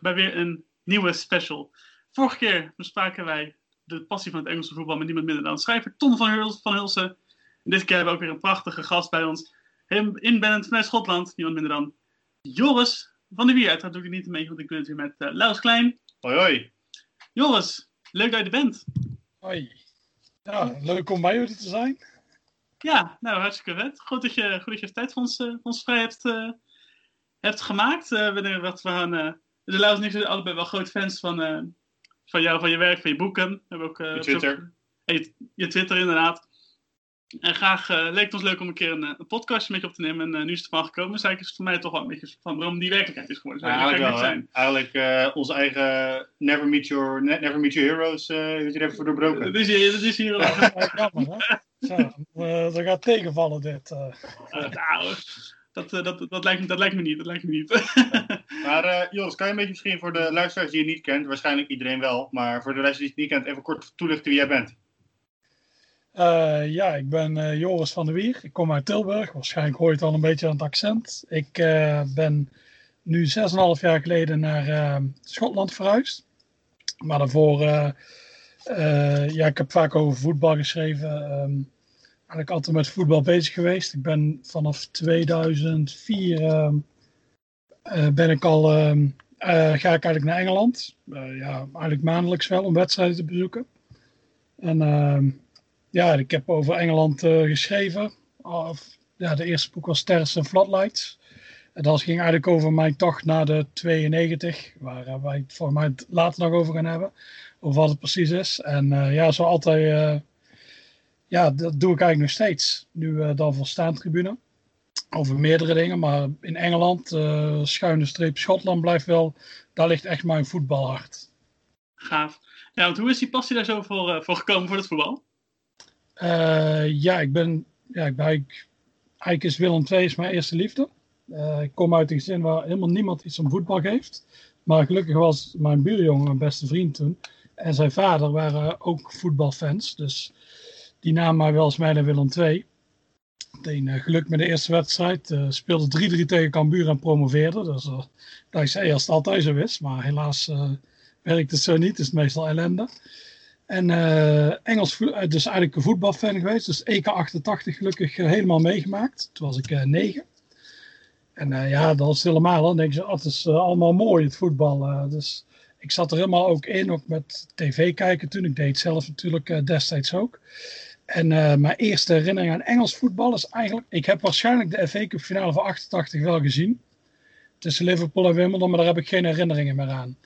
terug bij weer een nieuwe special. Vorige keer bespraken wij de passie van het Engelse voetbal met niemand minder dan schrijver Tom van, Huls, van Hulsen. En dit keer hebben we ook weer een prachtige gast bij ons. Hem inbellend vanuit Schotland, niemand minder dan Joris van de Wier. Uiteraard doe ik het niet mee, want ik ben het weer met uh, Laus Klein. Hoi hoi. Joris, leuk dat je er bent. Hoi. Ja, leuk om bij jullie te zijn. Ja, nou hartstikke vet. Goed dat je, goed dat je tijd voor ons, eh, voor ons vrij hebt, eh, hebt gemaakt. Eh, we, denken dat we gaan, de Laus en ik zijn allebei wel groot fans van, eh, van jou, van je werk, van je boeken. We hebben ook, eh, Je Twitter. je, je Twitter inderdaad. En graag eh, leek het ons leuk om een keer een, een podcastje met je op te nemen. En nu is het ervan gekomen. Dus eigenlijk is het voor mij toch wel een beetje van waarom die werkelijkheid is geworden. Ja, eigenlijk wel. Eigenlijk eh, onze eigen Never Meet Your, ne- never meet your Heroes eh heeft er even voor doorbroken. Dat is hier, dat is hier wel. Ja, jammer, hè? Zo, eh, dat gaat tegenvallen, dit. nou, dat, eh, dat, dat, lijkt, me- dat lijkt me niet. Dat lijkt me niet. Maar eh, Joris, kan je een beetje misschien voor de luisteraars die je niet kent, waarschijnlijk iedereen wel, maar voor de luisteraars die je niet kent, even kort toelichten wie jij bent? Eh, ja, ik ben eh, Joris van der Wier. Ik kom uit Tilburg. Waarschijnlijk hoor je het al een beetje aan het accent. Ik eh, ben nu 6,5 jaar geleden naar eh, Schotland verhuisd. Maar daarvoor, ja, ik heb vaak over voetbal geschreven. Ehm, eigenlijk altijd met voetbal bezig geweest. Ik ben vanaf 2004 ehm, eh, ben ik al, ehm, eh, ga ik eigenlijk naar Engeland. Eh, ja, eigenlijk maandelijks wel om wedstrijden te bezoeken. En ehm, ja, ik heb over Engeland geschreven. Of, ja, de eerste boek was Terrace and Floodlights. En dat ging eigenlijk over mijn tocht naar de 92, waar wij het voor mij later nog over gaan hebben. Over wat het precies is. En ja, zo altijd, ja, dat doe ik eigenlijk nog steeds. Nu eh, dan voor staantribune. Over meerdere dingen, maar in Engeland, eh, schuine streep Schotland blijft wel, daar ligt echt mijn voetbalhart. Gaaf. Ja, want hoe is die passie daar zo voor, eh, voor gekomen voor het voetbal? Ja, ik ben, ja, ik ben eigenlijk, eigenlijk is Willem II is mijn eerste liefde. Ik kom uit een gezin waar helemaal niemand iets om voetbal geeft. Maar gelukkig was mijn buurjongen mijn beste vriend toen. En zijn vader waren ook voetbalfans. Dus die namen mij wel eens mee naar Willem II. Meteen eh, geluk met de eerste wedstrijd. eh speelde 3-3 tegen Cambuur en promoveerde. Dus eh, dat als het altijd zo is. Maar helaas werkt het zo niet. Het is meestal ellende. En Engels, dus eigenlijk een voetbalfan geweest. Dus EK 88 gelukkig helemaal meegemaakt. Toen was ik eh, negen. En ja, dat is helemaal. Dan denk je, oh, het is allemaal mooi het voetbal. dus ik zat er helemaal ook in, ook met tv kijken toen. Ik deed zelf natuurlijk destijds ook. En eh, mijn eerste herinnering aan Engels voetbal is eigenlijk... Ik heb waarschijnlijk de FA Cup finale van 88 wel gezien. Tussen Liverpool en Wimbledon, maar daar heb ik geen herinneringen meer aan.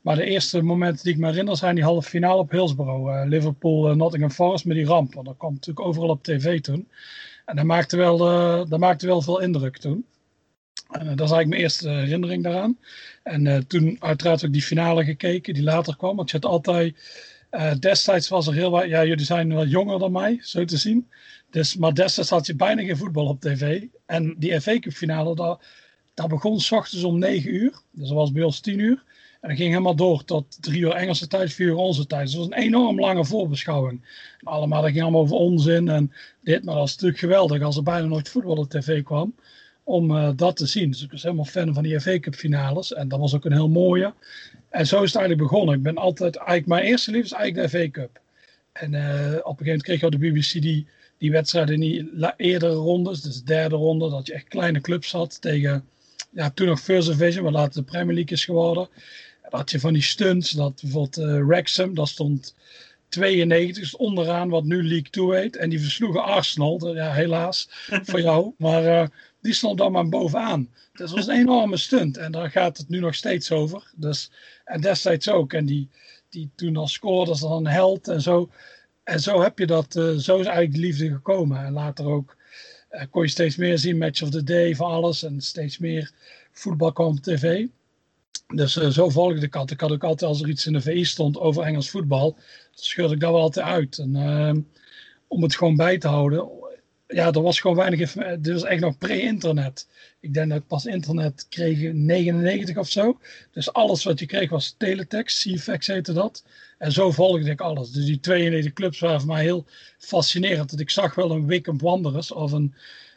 Maar de eerste momenten die ik me herinner zijn die halve finale op Hillsborough. eh, Liverpool, eh, Nottingham Forest met die ramp. Want dat kwam natuurlijk overal op tv toen. En dat maakte wel, dat maakte wel veel indruk toen. En, dat is eigenlijk mijn eerste herinnering daaraan. En toen uiteraard ook die finale gekeken die later kwam. Want je had altijd... eh, destijds was er heel wat... Ja, jullie zijn wat jonger dan mij, zo te zien. Dus, maar destijds had je bijna geen voetbal op tv. En die FA Cup finale, dat, dat begon s ochtends om 9 uur. Dus dat was bij ons 10 uur. En dat ging helemaal door tot drie uur Engelse tijd, vier uur onze tijd. Dus het was een enorm lange voorbeschouwing. Allemaal, dat ging allemaal over onzin en dit. Maar dat was natuurlijk geweldig als er bijna nooit voetbal op tv kwam. Om eh, dat te zien. Dus ik was helemaal fan van die FA Cup finales. En dat was ook een heel mooie. En zo is het eigenlijk begonnen. Ik ben altijd, eigenlijk mijn eerste liefde is eigenlijk de FA Cup. En eh, op een gegeven moment kreeg je op de BBC die, die wedstrijden in die eerdere rondes. Dus de derde ronde, dat je echt kleine clubs had tegen... Ja, toen nog First Division, wat later de Premier League is geworden. En dan had je van die stunts, dat bijvoorbeeld eh Wrexham, dat stond 92, dus onderaan wat nu League 2 heet. En die versloegen Arsenal, dat- ja helaas voor jou. Maar die stond dan maar bovenaan. Dat was een enorme stunt. En daar gaat het nu nog steeds over. Dus, en destijds ook. En die, die toen al scoorde, is dan een held en zo. En zo heb je dat, eh, zo is eigenlijk de liefde gekomen. En later ook eh, kon je steeds meer zien, match of the day van alles. En steeds meer voetbal kwam op tv. Dus eh, zo volgde ik het. Ik had ook altijd als er iets in de VI stond over Engels voetbal, dan scheurde ik dat wel altijd uit. En, ehm, om het gewoon bij te houden. Ja, er was gewoon weinig. Dit was echt nog pre-internet. Ik denk dat ik pas internet kreeg in 99 of zo. Dus alles wat je kreeg was teletext, CFAX heette dat. En zo volgde ik alles. Dus die 92 clubs waren voor mij heel fascinerend. Dat ik zag wel een Wickham Wanderers of een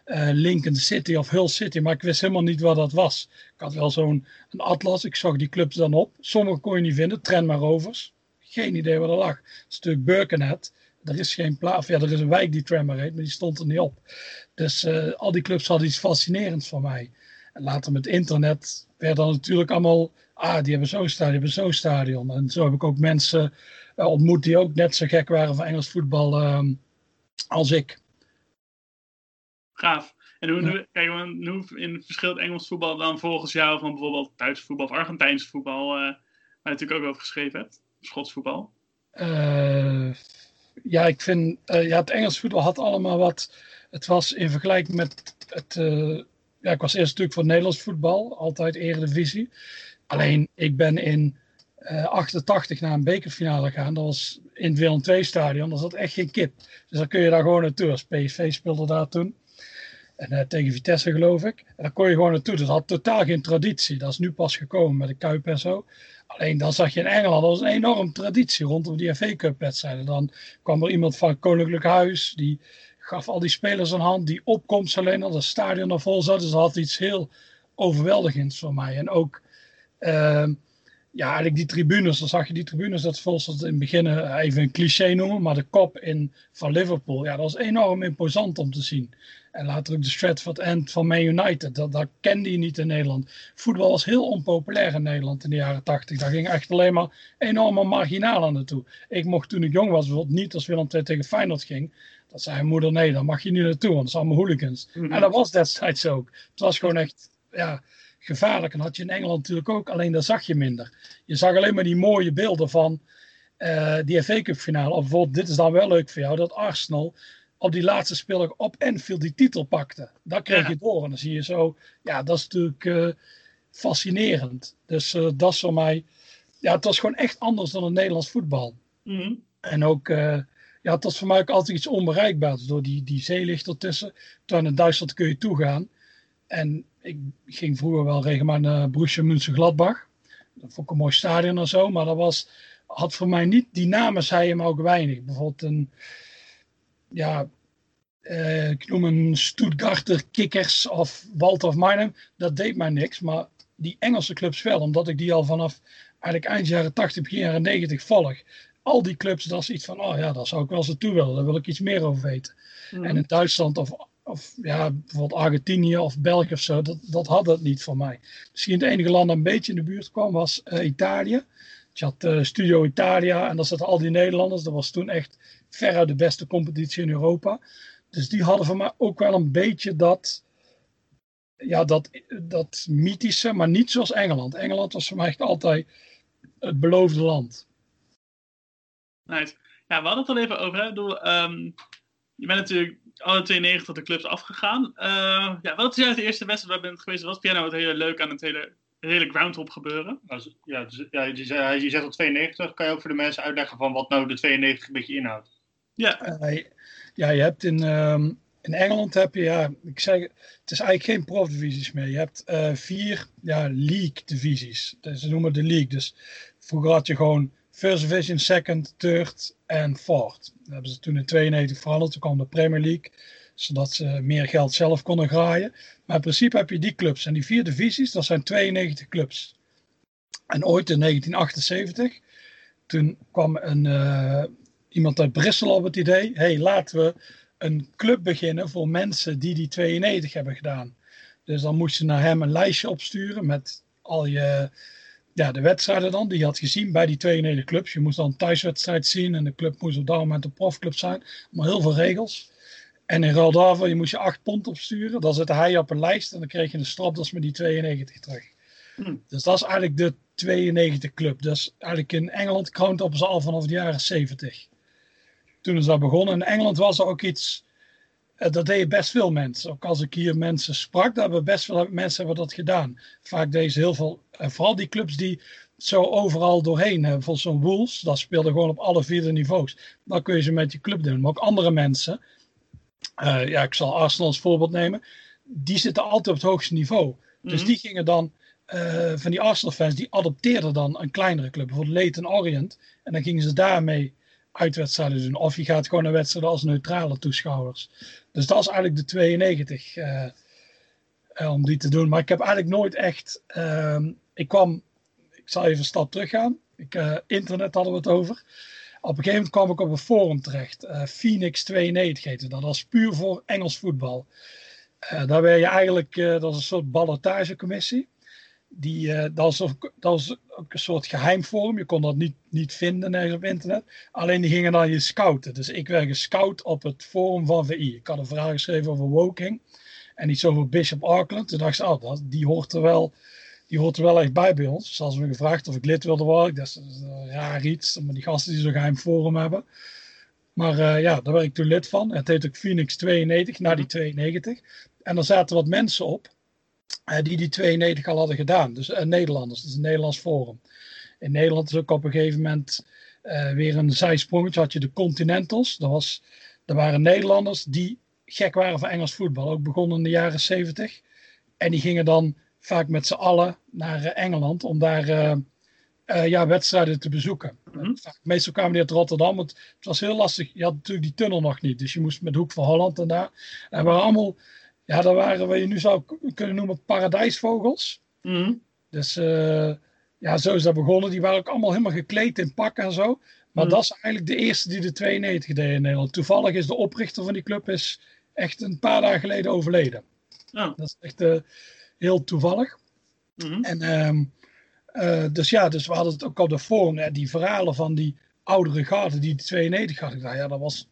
eh, Lincoln City of Hull City, maar ik wist helemaal niet wat dat was. Ik had wel zo'n atlas, ik zag die clubs dan op. Sommige kon je niet vinden, Trenma Rovers. Geen idee waar dat lag. Een stuk Birkenhead. Er is geen plaats, ja, er is een wijk die Trenma heet, maar die stond er niet op. Dus eh, al die clubs hadden iets fascinerends voor mij. En later met internet werd dan natuurlijk allemaal, ah, die hebben zo'n stadion, die hebben zo'n stadion. En zo heb ik ook mensen eh, ontmoet die ook net zo gek waren van Engels voetbal ehm, als ik. Gaaf. En hoe, Ja. kijk, hoe in verschilt Engels voetbal dan volgens jou van bijvoorbeeld Duits voetbal of Argentijns voetbal, eh, waar je natuurlijk ook over geschreven hebt, Schots voetbal? Ja, ik vind, eh, ja, het Engels voetbal had allemaal wat. Het was in vergelijking met het. eh, ja, ik was eerst natuurlijk voor Nederlands voetbal, altijd Eredivisie. Alleen ik ben in eh 88 naar een bekerfinale gegaan. Dat was in het Willem II stadion. Daar zat echt geen kip. Dus dan kun je daar gewoon naartoe. Als PSV speelde daar toen. En eh, tegen Vitesse geloof ik. En dan kon je gewoon naartoe. Dat had totaal geen traditie. Dat is nu pas gekomen met de Kuip en zo. Alleen dan zag je in Engeland, dat was een enorme traditie rondom die FA Cup wedstrijden. Dan kwam er iemand van het Koninklijk Huis, die gaf al die spelers een hand, die opkomst alleen al, het stadion er vol zat. Dus dat had iets heel overweldigends voor mij. En ook, ehm, ja, eigenlijk die tribunes, dan zag je die tribunes, dat volgens het in het begin eh, even een cliché noemen, maar de kop in, van Liverpool, ja, dat was enorm imposant om te zien. En later ook de Stratford End van Man United. Dat, dat kende je niet in Nederland. Voetbal was heel onpopulair in Nederland in de jaren tachtig. Daar ging echt alleen maar enorme marginalen naartoe. Ik mocht toen ik jong was bijvoorbeeld niet als Willem II tegen Feyenoord ging. Dat zei mijn moeder, nee, daar mag je niet naartoe, want dat zijn allemaal hooligans. Mhm. En dat was destijds ook. Het was gewoon echt ja, gevaarlijk. En dat had je in Engeland natuurlijk ook, alleen daar zag je minder. Je zag alleen maar die mooie beelden van eh, die FA Cup finale. Of bijvoorbeeld, dit is dan wel leuk voor jou, dat Arsenal op die laatste speler op Enfield die titel pakte. Dat kreeg Ja. je door. En dan zie je zo, ja, dat is natuurlijk eh, fascinerend. Dus eh, dat is voor mij, ja, het was gewoon echt anders dan het Nederlands voetbal. Mhm. En ook, ja, het was voor mij ook altijd iets onbereikbaars. Door die, die zee ligt ertussen. Terwijl in Duitsland kun je toegaan. En ik ging vroeger wel regelmatig naar Borussia Mönchengladbach. Dat vond ik een mooi stadion en zo. Maar dat was, had voor mij niet, die namen zei hem ook weinig. Bijvoorbeeld een, ja, eh, ik noem een Stuttgarter Kickers of Waldorf. Dat deed mij niks. Maar die Engelse clubs wel. Omdat ik die al vanaf eigenlijk eind jaren 80, begin jaren 90 volg al die clubs, dat is iets van, oh ja, daar zou ik wel eens naartoe willen. Daar wil ik iets meer over weten. Mhm. En in Duitsland of, of ja, bijvoorbeeld Argentinië of België of zo, dat, dat had het niet voor mij. Misschien het enige land dat een beetje in de buurt kwam was eh, Italië. Je had eh, Studio Italia en daar zaten al die Nederlanders. Dat was toen echt veruit de beste competitie in Europa. Dus die hadden voor mij ook wel een beetje dat, ja, dat, dat mythische, maar niet zoals Engeland. Engeland was voor mij echt altijd het beloofde land. Nice. Ja, we hadden het al even over. Hè? Ehm, je bent natuurlijk alle 92 de clubs afgegaan. Eh, ja, wat is juist de eerste wedstrijd waar je bent geweest? Wat vind jij nou het hele leuk aan het hele, hele groundhop gebeuren? Als- ja, dus, ja, je, zei- je zegt al 92. Kan je ook voor de mensen uitleggen van wat nou de 92 een beetje inhoudt? Ja, Eh, ja, je hebt in, ehm, in Engeland heb je, ja, ik zeg, het is eigenlijk geen profdivisies meer. Je hebt eh, vier ja, league divisies. Dus ze noemen het de league. Dus vroeger had je gewoon First Division, Second, Third en Fourth. Dat hebben ze toen in 92 veranderd. Toen kwam de Premier League, zodat ze meer geld zelf konden graaien. Maar in principe heb je die clubs. En die vier divisies, dat zijn 92 clubs. En ooit in 1978, toen kwam een, eh, iemand uit Brussel op het idee: hey, laten we een club beginnen voor mensen die die 92 hebben gedaan. Dus dan moest je naar hem een lijstje opsturen met al je, ja, de wedstrijden dan, die je had gezien bij die 92 clubs. Je moest dan een thuiswedstrijd zien en de club moest op dat moment een profclub zijn. Maar heel veel regels. En in ruil daarvoor, je moest je 8 pond opsturen. Dan zette hij op een lijst en dan kreeg je een stropdas met die 92 terug. Hm. Dus dat is eigenlijk de 92 club. Dus eigenlijk in Engeland kroont op ze al vanaf de jaren 70 toen is dat begonnen. In Engeland was er ook iets. eh, dat deden best veel mensen. Ook als ik hier mensen sprak, dat hebben best veel mensen hebben dat gedaan. Vaak deden ze heel veel, en vooral die clubs die zo overal doorheen hebben. Volgens zo'n Wolves, dat speelde gewoon op alle vierde niveaus. Dan kun je ze met je club doen. Maar ook andere mensen, eh, ja, ik zal Arsenal als voorbeeld nemen, die zitten altijd op het hoogste niveau. Dus Mhm. die gingen dan, eh, van die Arsenal-fans, die adopteerden dan een kleinere club, bijvoorbeeld Leyton Orient. En dan gingen ze daarmee uitwedstrijden doen. Of je gaat gewoon naar wedstrijden als neutrale toeschouwers. Dus dat is eigenlijk de 92 eh, eh, om die te doen. Maar ik heb eigenlijk nooit echt. ehm, ik kwam. Ik zal even een stap teruggaan. Ik, eh, internet hadden we het over. Op een gegeven moment kwam ik op een forum terecht. eh, Phoenix 92 heette dat. Dat was puur voor Engels voetbal. Eh, daar ben je eigenlijk. dat is een soort ballotagecommissie. Die, dat, was ook, een soort geheim forum. Je kon dat niet, niet vinden nergens op internet. Alleen die gingen dan je scouten. Dus ik werd gescout op het forum van VI. Ik had een verhaal geschreven over Woking. En iets over Bishop Auckland. Toen dacht ik, oh, die, hoort er wel, die hoort er wel echt bij bij ons. Dus als me gevraagd of ik lid wilde worden. Dat is uh, raar iets. Maar die gasten die zo'n geheim forum hebben. Maar uh, ja, daar werd ik toen lid van. Het heet ook Phoenix 92, na die 92. En er zaten wat mensen op. Uh, die die 92 al hadden gedaan. Dus Nederlanders, is een Nederlands forum. In Nederland is ook op een gegeven moment weer een zijsprongetje. Had je de Continentals. Dat, was, dat waren Nederlanders die gek waren van Engels voetbal. Ook begonnen in de jaren 70. En die gingen dan vaak met z'n allen naar uh, Engeland om daar uh, ja, wedstrijden te bezoeken. Mm-hmm. Meestal kwamen die uit Rotterdam. Want het was heel lastig. Je had natuurlijk die tunnel nog niet. Dus je moest met de Hoek van Holland en daar. En we waren allemaal ja, dat waren wat je nu zou kunnen noemen paradijsvogels. Mm. Dus ja, zo is dat begonnen. Die waren ook allemaal helemaal gekleed in pak en zo. Maar mm. dat is eigenlijk de eerste die de 92 deed in Nederland. Toevallig is de oprichter van die club is echt een paar dagen geleden overleden. Oh. Dat is echt uh, heel toevallig. Mm. En, um, uh, dus ja, dus we hadden het ook op de forum. Ja, die verhalen van die oudere garde die de 92 hadden gedaan. Ja, dat was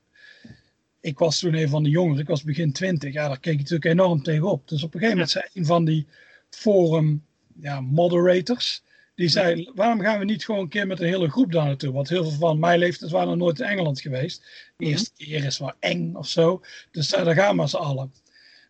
ik was toen een van de jongeren, ik was begin twintig. Ja, daar keek ik natuurlijk enorm tegenop. Dus op een gegeven moment zei een van die forum ja, moderators, die zei, waarom gaan we niet gewoon een keer met een hele groep daar naartoe? Want heel veel van mijn leeftijd waren nog nooit in Engeland geweest. De eerste keer is wel eng of zo. Dus daar gaan we z'n allen.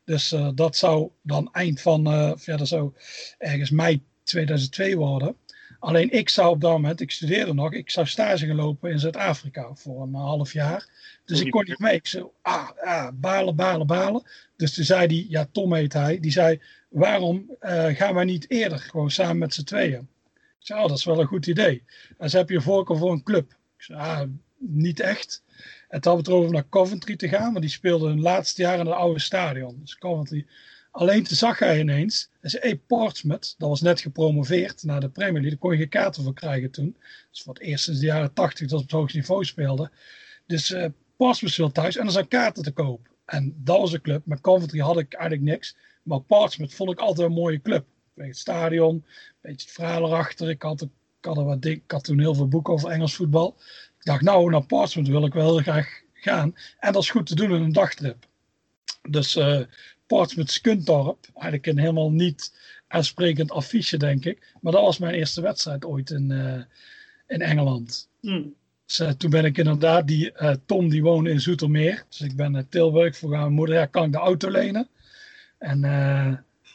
Dus uh, dat zou dan eind van, uh, dat zou ergens mei 2002 worden. Alleen ik zou op dat moment, ik studeerde nog, ik zou stage gaan lopen in Zuid-Afrika voor een half jaar. Dus ik kon niet mee. Ik zei, ah, ah, balen, balen, balen. Dus toen zei hij, ja, Tom heet hij, die zei, waarom uh, gaan wij niet eerder gewoon samen met z'n tweeën? Ik zei, oh, dat is wel een goed idee. En ze heb je voorkeur voor een club. Ik zei, ah, niet echt. Hadden we het naar Coventry te gaan, want die speelde hun laatste jaar in het oude stadion. Dus Coventry. Alleen toen zag hij ineens, hij zei, hey, Portsmouth, dat was net gepromoveerd naar de Premier League, daar kon je geen kaarten voor krijgen toen. Dus voor het eerst sinds de jaren tachtig dat ze op het hoogste niveau speelden. Dus uh, Portsmouth wil thuis en er zijn kaarten te koop. En dat was een club. Met Coventry had ik eigenlijk niks. Maar Portsmouth vond ik altijd een mooie club. Weet het stadion, een beetje het verhaal erachter. Ik had, ik, had er wat dik, ik had toen heel veel boeken over Engels voetbal. Dacht, nou, naar Portsmouth wil ik wel heel graag gaan. En dat is goed te doen in een dagtrip. Dus uh, Portsmouth Skuntorp, eigenlijk een helemaal niet aansprekend affiche, denk ik. Maar dat was mijn eerste wedstrijd ooit in, uh, in Engeland. Mm. Dus, uh, toen ben ik inderdaad, die uh, Tom die woonde in Zoetermeer. Dus ik ben naar Tilburg voor mijn moeder, ja, kan ik de auto lenen? En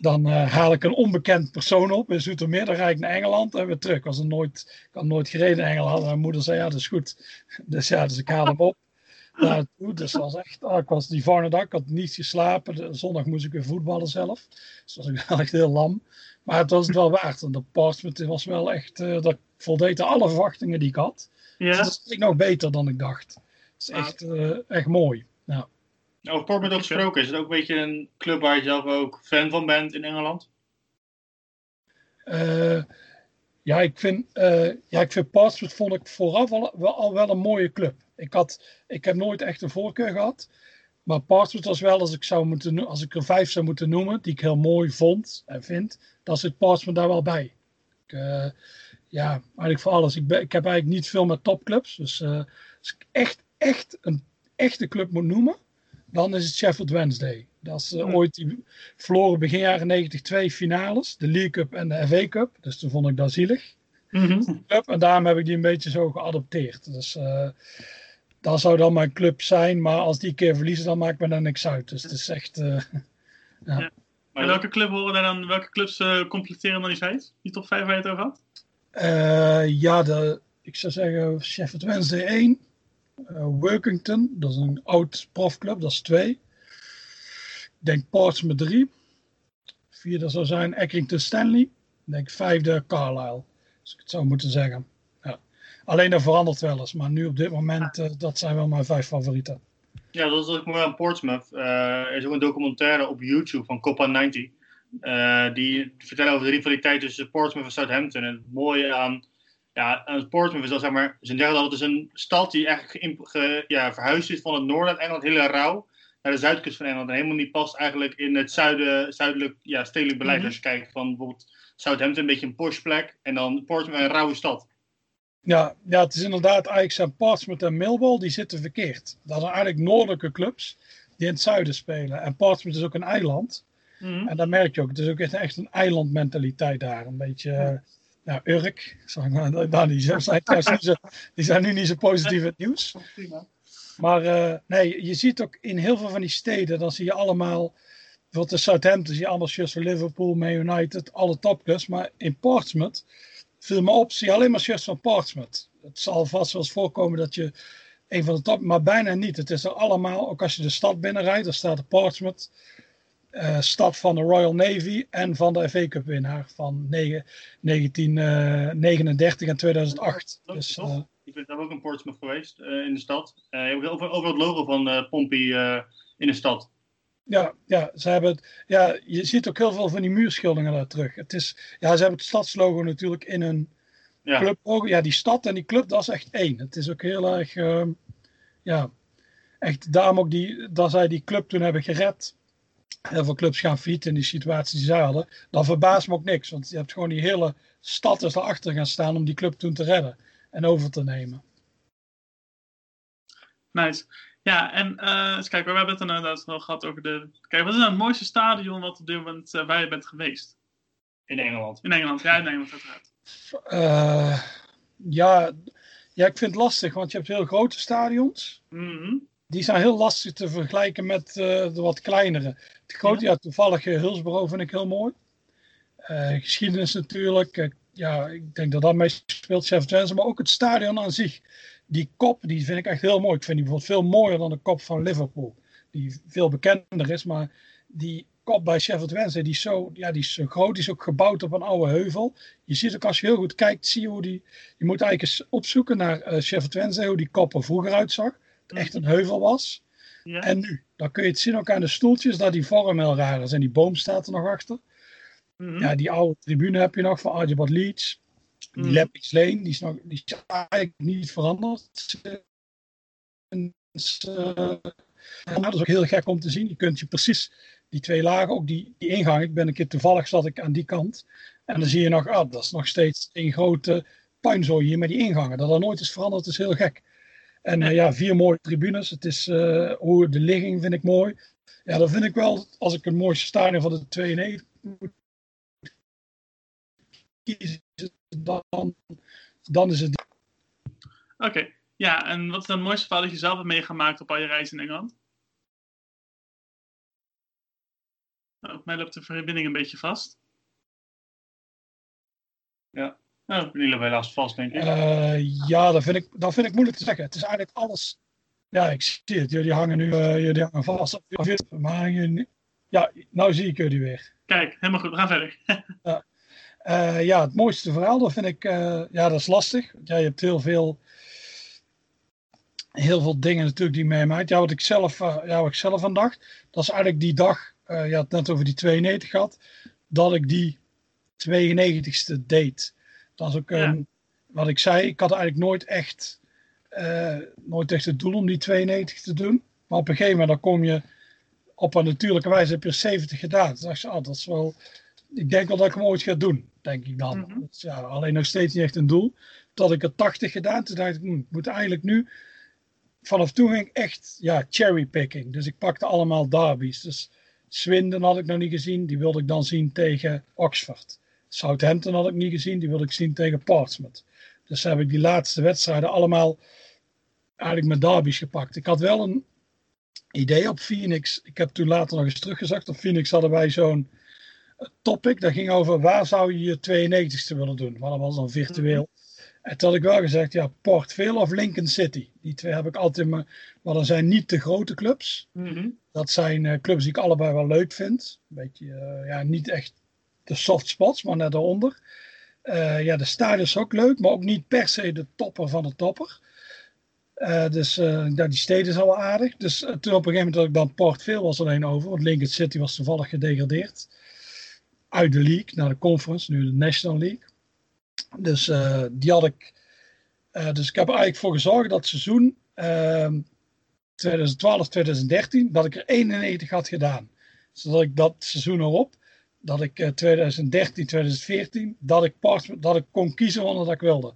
uh, dan haal ik een onbekend persoon op in Zoetermeer. Dan rijd ik naar Engeland en weer terug. Ik, was er nooit, ik had nooit gereden in Engeland. En mijn moeder zei, ja, dat is goed. Dus ja, dus ik haal hem op. Daartoe. Dus was echt, oh, ik was die volgende dag, ik had niet geslapen. De, zondag moest ik weer voetballen zelf. Dus was ik wel echt heel lam. Maar het was het wel waard. En de was wel echt, dat voldeed aan alle verwachtingen die ik had. Ja. Dus dat is nog beter dan ik dacht. Het is echt, uh, echt mooi. Ja. Over Portsmouth gesproken, is het ook een beetje een club waar je zelf ook fan van bent in Engeland? Uh, ja, ik vind, uh, ja, ik vind Portsmouth vond ik vooraf al wel, al wel een mooie club. Ik, had, ik heb nooit echt een voorkeur gehad. Maar Portsmouth was wel, als ik, zou moeten, als ik er vijf zou moeten noemen, die ik heel mooi vond en vind, dan zit Portsmouth daar wel bij. Ik, uh, ja, eigenlijk voor alles. Ik, ben, ik heb eigenlijk niet veel met topclubs. Dus als ik echt, echt een echte club moet noemen, dan is het Sheffield Wednesday. Dat is uh, ooit die verloren begin jaren 90 twee finales, de League Cup en de FA Cup. Dus toen vond ik dat zielig. Mm -hmm. Club, en daarom heb ik die een beetje zo geadopteerd. Dus uh, dat zou dan mijn club zijn. Maar als die keer verliezen, dan maakt me daar niks uit. Dus het is echt... eh, En welke, club horen daar dan, welke clubs eh, completeren dan die vijf? Die top 5 waar je het over had? eh, ja, de, ik zou zeggen Sheffield Wednesday 1. Eh, Workington, dat is een oud profclub, dat is 2. Ik denk Portsmouth 3. Vierde zou zijn Accrington Stanley. Ik denk vijfde Carlisle, als ik het zou moeten zeggen. Ja. Alleen dat verandert wel eens, maar nu op dit moment, eh, dat zijn wel mijn vijf favorieten. Ja, dat is ook mooi aan Portsmouth. Eh, er is ook een documentaire op YouTube van Copa 90. eh, die vertellen over de rivaliteit tussen Portsmouth en Southampton. En het mooie aan, ja, Portsmouth is dat, zeg maar, ze zeggen dat het is een stad die eigenlijk ge- ja, verhuisd is van het noorden van Engeland, heel rauw, naar de zuidkust van Engeland. En helemaal niet past eigenlijk in het zuiden, zuidelijk ja, stedelijk beleid. Mhm. Als je kijkt van bijvoorbeeld Southampton, een beetje een posh plek. En dan Portsmouth, een rauwe stad. Ja, ja, het is inderdaad eigenlijk zijn Portsmouth en Millwall, die zitten verkeerd. Dat zijn eigenlijk noordelijke clubs die in het zuiden spelen. En Portsmouth is ook een eiland. Mhm. En dat merk je ook. Het is ook echt, echt een eilandmentaliteit daar. Een beetje, ja, Urk. Zeg maar, nou, die, zijn, die zijn nu niet zo positief het nieuws. Maar eh, nee, je ziet ook in heel veel van die steden, dan zie je allemaal, bijvoorbeeld de Southampton, zie je allemaal shirts van Liverpool, Man United, alle topclubs. Maar in Portsmouth, viel me op, zie je alleen maar shirts van Portsmouth. Het zal vast wel eens voorkomen dat je een van de top, maar bijna niet. Het is er allemaal, ook als je de stad binnenrijdt, dan staat de Portsmouth, eh, stad van de Royal Navy en van de FA Cup winnaar van negen- 1939 en 2008. Dat is Dus, eh, Ik ben zelf ook in Portsmouth geweest, eh, in de stad. Eh je hebt over, over het logo van eh Pompey eh, in de stad. Ja, ja, ze hebben het, ja, je ziet ook heel veel van die muurschilderingen daar terug. Het is, ja, ze hebben het stadslogo natuurlijk in hun Ja. Ja, die stad en die club, dat is echt één. Het is ook heel erg, ehm, ja, echt daarom ook die, dat zij die club toen hebben gered. Heel veel clubs gaan fietsen in die situatie die zij hadden. Dan verbaast me ook niks, want je hebt gewoon die hele stad is erachter gaan staan om die club toen te redden en over te nemen. Nice. Ja, en eh eens kijken, we hebben het er inderdaad wel gehad over de... Kijk, wat is nou het mooiste stadion wat op dit moment eh, waar je bent geweest? In Engeland. In Engeland, ja, in Engeland uiteraard. Eh, ja, ja, ik vind het lastig, want je hebt heel grote stadions. Mhm. Die zijn heel lastig te vergelijken met eh, de wat kleinere. Het grote, ja, toevallig uh, Hillsborough vind ik heel mooi. Eh, geschiedenis natuurlijk. Eh, ja, ik denk dat dat meespeelt, Chef Jensen. Maar ook het stadion aan zich. Die kop, die vind ik echt heel mooi. Ik vind die bijvoorbeeld veel mooier dan de kop van Liverpool. Die veel bekender is, maar die kop bij Sheffield Wednesday, die is, zo, ja, die is zo groot. Die is ook gebouwd op een oude heuvel. Je ziet ook als je heel goed kijkt, zie je hoe die... Je moet eigenlijk eens opzoeken naar uh, Sheffield Wednesday, hoe die kop er vroeger uitzag. Het echt een heuvel was. Ja. En nu, dan kun je het zien ook aan de stoeltjes, dat die vorm heel raar is. En die boom staat er nog achter. Mhm. Ja, die oude tribune heb je nog van Archibald Leeds. Die. Leppings Lane, die is, nog, die is eigenlijk niet veranderd. sinds, eh, en dat is ook heel gek om te zien. Je kunt je precies die twee lagen, ook die, die ingang. Ik ben een keer toevallig zat ik aan die kant. En dan zie je nog, ah, dat is nog steeds een grote puinzooi hier met die ingangen. Dat er nooit is veranderd, is heel gek. En eh, ja, vier mooie tribunes. Het is, eh, hoe de ligging vind ik mooi. Ja, dat vind ik wel, als ik het mooiste stadion van de 92 moet kiezen, dan, dan is het Oké, ja, en wat is dan het mooiste verhaal dat je zelf hebt meegemaakt op al je reizen in Engeland? Nou, op mij loopt de verbinding een beetje vast. Ja. Die lopen helaas vast, denk ik. Eh, ja, dat vind, ik, dat vind ik moeilijk te zeggen. Het is eigenlijk alles. Ja, ik zie het. Jullie hangen nu uh, jullie hangen vast. Maar jullie, ja, nou zie ik jullie weer. Kijk, helemaal goed. We gaan verder. ja. Uh, ja, het mooiste verhaal, dat vind ik, ja, dat is lastig. Ja, je hebt heel veel, heel veel dingen natuurlijk die meemaakt. Ja, wat ik zelf, ja, wat ik zelf aan dacht, dat is eigenlijk die dag, je had het net over die 92 gehad, dat ik die 92ste deed. Dat is ook um, wat ik zei, ik had eigenlijk nooit echt, uh, nooit echt het doel om die 92 te doen. Maar op een gegeven moment dan kom je op een natuurlijke wijze, heb je 70 gedaan. Toen dacht je, oh, dat is wel, ik denk wel dat ik hem ooit ga doen, denk ik dan. Mm-hmm. dus ja, alleen nog steeds niet echt een doel. Tot ik er 80 gedaan, toen dacht ik, hm, ik moet eigenlijk nu, vanaf toen ging ik echt, ja, cherrypicking. Dus ik pakte allemaal derbies. Dus Swindon had ik nog niet gezien, die wilde ik dan zien tegen Oxford. Southampton had ik niet gezien, die wilde ik zien tegen Portsmouth. Dus heb ik die laatste wedstrijden allemaal eigenlijk mijn derbies gepakt. Ik had wel een idee op Phoenix. Ik heb toen later nog eens teruggezegd. Op Phoenix hadden wij zo'n topic. Dat ging over waar zou je je 92ste willen doen. Maar dat was dan virtueel. En toen had ik wel gezegd, ja, Port Vale of Lincoln City. Die twee heb ik altijd maar. Maar dat zijn niet de grote clubs. Mhm. Dat zijn eh, clubs die ik allebei wel leuk vind. Een beetje, eh, ja, niet echt de soft spots, maar net daaronder. Eh, ja, de stadion is ook leuk, maar ook niet per se de topper van de topper. Eh, dus ja, die steden is al aardig. Dus toen op een gegeven moment had ik dan Port Vale was alleen over. Want Lincoln City was toevallig gedegradeerd. Uit de league naar de conference, nu de National League. Dus die had ik. dus ik heb er eigenlijk voor gezorgd dat seizoen ehm 2012, 2013, dat ik er 91 had gedaan. Zodat ik dat seizoen erop, dat ik eh, 2013, 2014, dat ik, Port- dat ik kon kiezen wanneer dat ik wilde.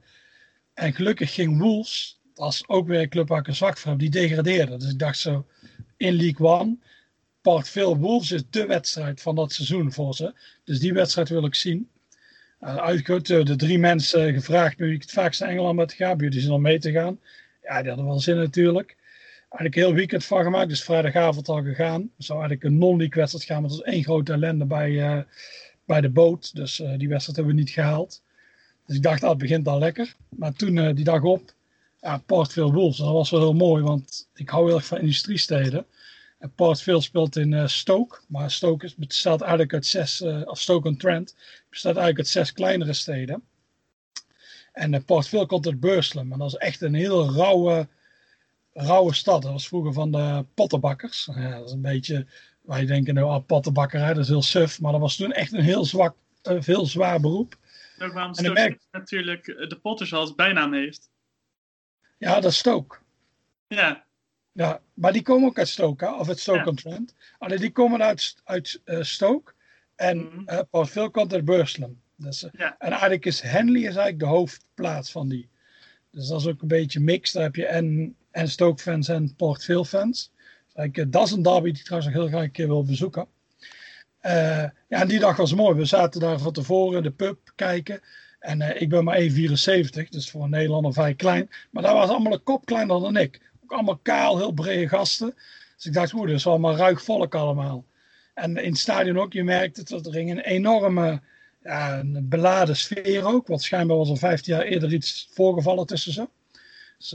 En gelukkig ging Wolves, dat ook weer een club waar ik een zwak voor heb, die degradeerde. Dus ik dacht zo, in League One, Port Vale Wolves is de wedstrijd van dat seizoen voor ze. Dus die wedstrijd wil ik zien. Uh, eh, de drie mensen gevraagd nu ik het vaakst naar Engeland met ga, jullie zin om mee te gaan. Ja, die hadden wel zin natuurlijk. Eigenlijk heel weekend van gemaakt, dus vrijdagavond al gegaan. Zou eigenlijk een non-league wedstrijd gaan, maar dat was één grote ellende bij, eh, bij de boot. Dus eh, die wedstrijd hebben we niet gehaald. Dus ik dacht, dat begint al lekker. Maar toen, eh, die dag op, ja, Port Vale Wolves. Dat was wel heel mooi, want ik hou heel erg van industriesteden. En Port Vale speelt in Stoke. Maar Stoke bestaat eigenlijk uit zes, of Stoke-on-Trent, bestaat eigenlijk uit zes kleinere steden. En Port Vale komt uit Burslem. En dat is echt een heel rauwe, rauwe stad. Dat was vroeger van de pottenbakkers. Ja, dat is een beetje, wij denken nou, ah, pottenbakkerij, dat is heel suf. Maar dat was toen echt een heel zwak, heel zwaar beroep. Ook waarom Stoke merk- natuurlijk eh, de Potters als bijnaam heeft. Ja, dat is Stoke. Ja, Ja, maar die komen ook uit Stoke, of uit Ja. Stoke-on-Trent. Alleen die komen uit, uit eh, Stoke. En Port Vale komt uit Burslem. Dus, Ja. En eigenlijk is Henley is eigenlijk de hoofdplaats van die. Dus dat is ook een beetje mix. Daar heb je en, en Stoke-fans en Port Vale-fans. Eigenlijk, eh, dat is een derby die trouwens nog heel graag een keer wil bezoeken. Eh, ja, en die dag was mooi. We zaten daar van tevoren in de pub kijken. En eh, ik ben maar 1,74, dus voor een Nederlander vrij klein. Maar daar was allemaal een kop kleiner dan ik. Ook allemaal kaal, heel brede gasten. Dus ik dacht, oeh, dat is allemaal ruig volk allemaal. En in het stadion ook, je merkte dat er ging een enorme ja, een beladen sfeer ook. Want schijnbaar was er 15 jaar eerder iets voorgevallen tussen ze. Dus,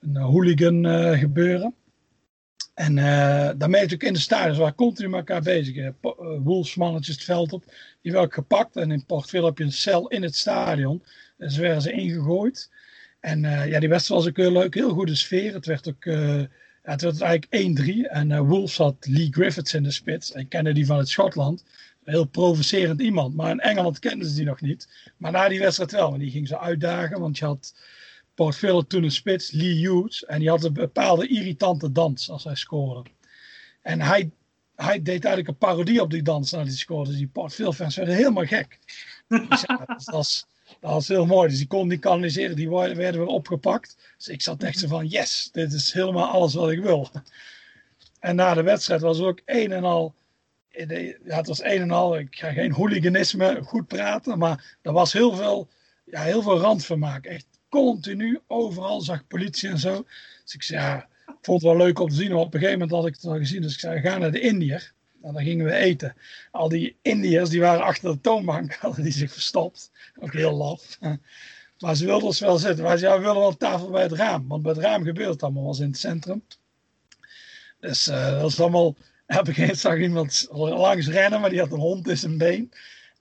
een hooligan eh, gebeuren. En eh je ook in de stadion, ze waren continu met elkaar bezig. Eh, eh, Wolves mannetjes het veld op, die werden gepakt. En in Port heb je een cel in het stadion. Dus werden ze ingegooid. En eh, ja, die wedstrijd was ook heel leuk, heel goede sfeer. Het werd ook, eh, het werd eigenlijk 1-3. En eh, Wolves had Lee Griffiths in de spits. Ik kende die vanuit Schotland. Een heel provocerend iemand. Maar in Engeland kenden ze die nog niet. Maar na die wedstrijd wel. En die ging ze uitdagen, want je had Port toen een spits, Lee Hughes. En die had een bepaalde irritante dans als hij scoorde. En hij, hij deed eigenlijk een parodie op die dans nadat hij scoorde. Dus die Port fans werden helemaal gek. Dat, was, was heel mooi. Dus die kon die kanaliseren, die werden weer opgepakt. Dus ik zat echt zo van, yes, dit is helemaal alles wat ik wil. En na de wedstrijd was het ook een en al... Ja, het was een en al, ik ga geen hooliganisme goed praten, maar er was heel veel, ja, heel veel randvermaak. Echt continu, overal zag politie en zo. Dus ik zei, ja, ik vond het wel leuk om te zien. Op een gegeven moment had ik het al gezien. Dus ik zei, ga naar de Indiër. En dan gingen we eten. Al die Indiërs, die waren achter de toonbank. Hadden die zich verstopt. Ook heel laf. Maar ze wilden ons wel zitten. Maar ze ja, we willen wel tafel bij het raam. Want bij het raam gebeurt het allemaal. was in het centrum. Dus eh, dat was allemaal... Op een gegeven zag iemand langs rennen. Maar die had een hond in zijn been.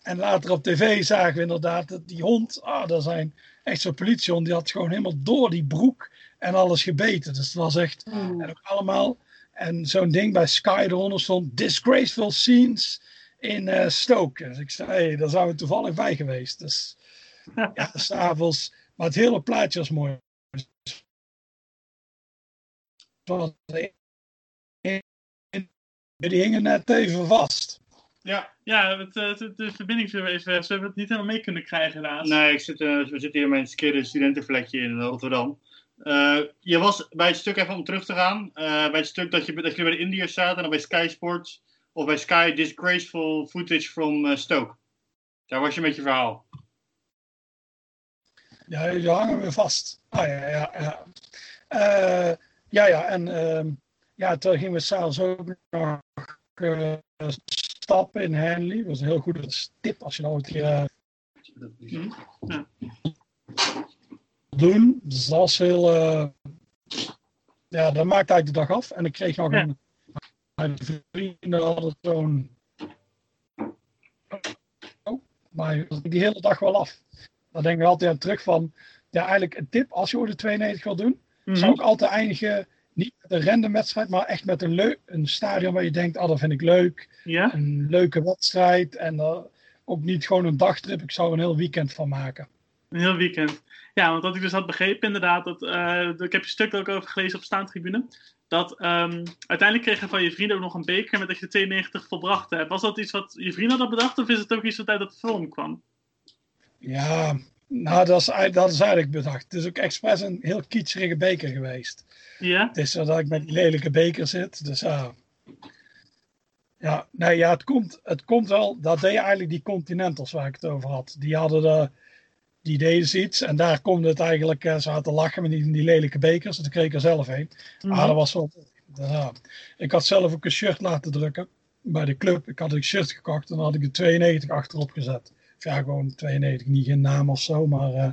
En later op tv zagen we inderdaad dat die hond... Ah, dat zijn echt zo'n politiehond. Die had gewoon helemaal door die broek en alles gebeten. Dus het was echt... En ook allemaal... En zo'n ding bij Sky eronder stond... Disgraceful scenes in eh, Stoke. Dus ik zei, hey, daar zijn we toevallig bij geweest. Dus ja, s'avonds... Maar het hele plaatje was mooi. Die hingen net even vast. Ja, ja het, eh, de, de verbinding viel even. Ze hebben het niet helemaal mee kunnen krijgen, helaas. nee, ik zit, eh, we zitten hier in mijn skere studentenvlekje in Rotterdam. Eh, je was bij het stuk, even om terug te gaan, eh, bij het stuk dat, je, dat jullie bij de Indiërs zaten en dan bij Sky Sports, of bij Sky Disgraceful Footage from eh, Stoke. Daar was je met je verhaal. Ja, die hangen weer vast. Ah ja, ja, ja. Eh, ja, ja, en ehm, ja, toen gingen we s'avonds ook nog eh, stappen in Henley. Dat was een heel goede tip als je nou een keer eh, Mhm. Ja. doen. Dus dat was heel. eh, ja, dat maakte eigenlijk de dag af. En ik kreeg nog Ja. een. Mijn vrienden hadden zo'n. Oh, maar die hele dag wel af. Dan denk ik altijd aan terug van. Ja, eigenlijk een tip als je ooit de 92 wil doen. Mhm. Zou ik altijd eindigen. Niet met een random wedstrijd, maar echt met een, een stadion waar je denkt: ah, dat vind ik leuk. Ja? Een leuke wedstrijd. En eh, ook niet gewoon een dagtrip. Ik zou er een heel weekend van maken. Een heel weekend. Ja, want wat ik dus had begrepen inderdaad, dat, eh, ik heb je stuk ook over gelezen op staantribune, dat ehm, uiteindelijk kreeg je van je vrienden ook nog een beker met dat je 92 volbracht hebt. Was dat iets wat je vrienden hadden bedacht of is het ook iets wat uit dat film kwam? Ja, nou, dat is, eigenlijk- dat is eigenlijk bedacht. Het is ook expres een heel kietserige beker geweest. Ja? Het is zo dat ik met die lelijke beker zit. Dus ja. Ja, nee, ja, het komt, het komt wel. Dat deed eigenlijk die Continentals waar ik het over had. Die hadden de, die deden iets. En daar komt het eigenlijk. eh, Ze hadden lachen met die, die lelijke bekers. En toen kreeg ik er zelf een. Ah, dat was wel. Ja. Ik had zelf ook een shirt laten drukken. Bij de club. Ik had een shirt gekocht. En dan had ik de 92 achterop gezet. Ja, gewoon 92. Niet geen naam of zo. Maar eh,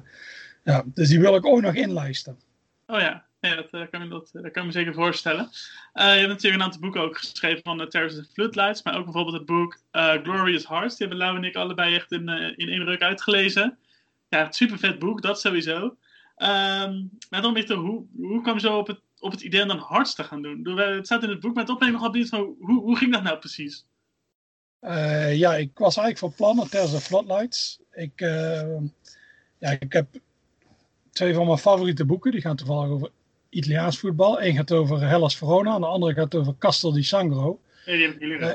ja. Dus die wil ik ook nog inlijsten. Oh ja, ja dat, eh, kan ik, dat, dat kan ik me zeker voorstellen. Eh, je hebt natuurlijk een aantal boeken ook geschreven van uh, Terrors and Floodlights, maar ook bijvoorbeeld het boek eh, Glorious Hearts. Die hebben Lau en ik allebei echt in, eh, in één ruk uitgelezen. Ja, super vet boek, dat sowieso. Ehm maar dan beetje, hoe, hoe kwam je zo op het, op het idee om dan Hearts te gaan doen? Doe- eh, Het staat in het boek, maar het opnemen nog benieuwd van hoe, hoe ging dat nou precies? Eh, ja, ik was eigenlijk van plan Tales of Floodlights. Ik, eh, ja, ik heb twee van mijn favoriete boeken. Die gaan toevallig over Italiaans voetbal. Eén gaat over Hellas Verona en de andere gaat over Castel di Sangro. Ja, die heb ik Eh,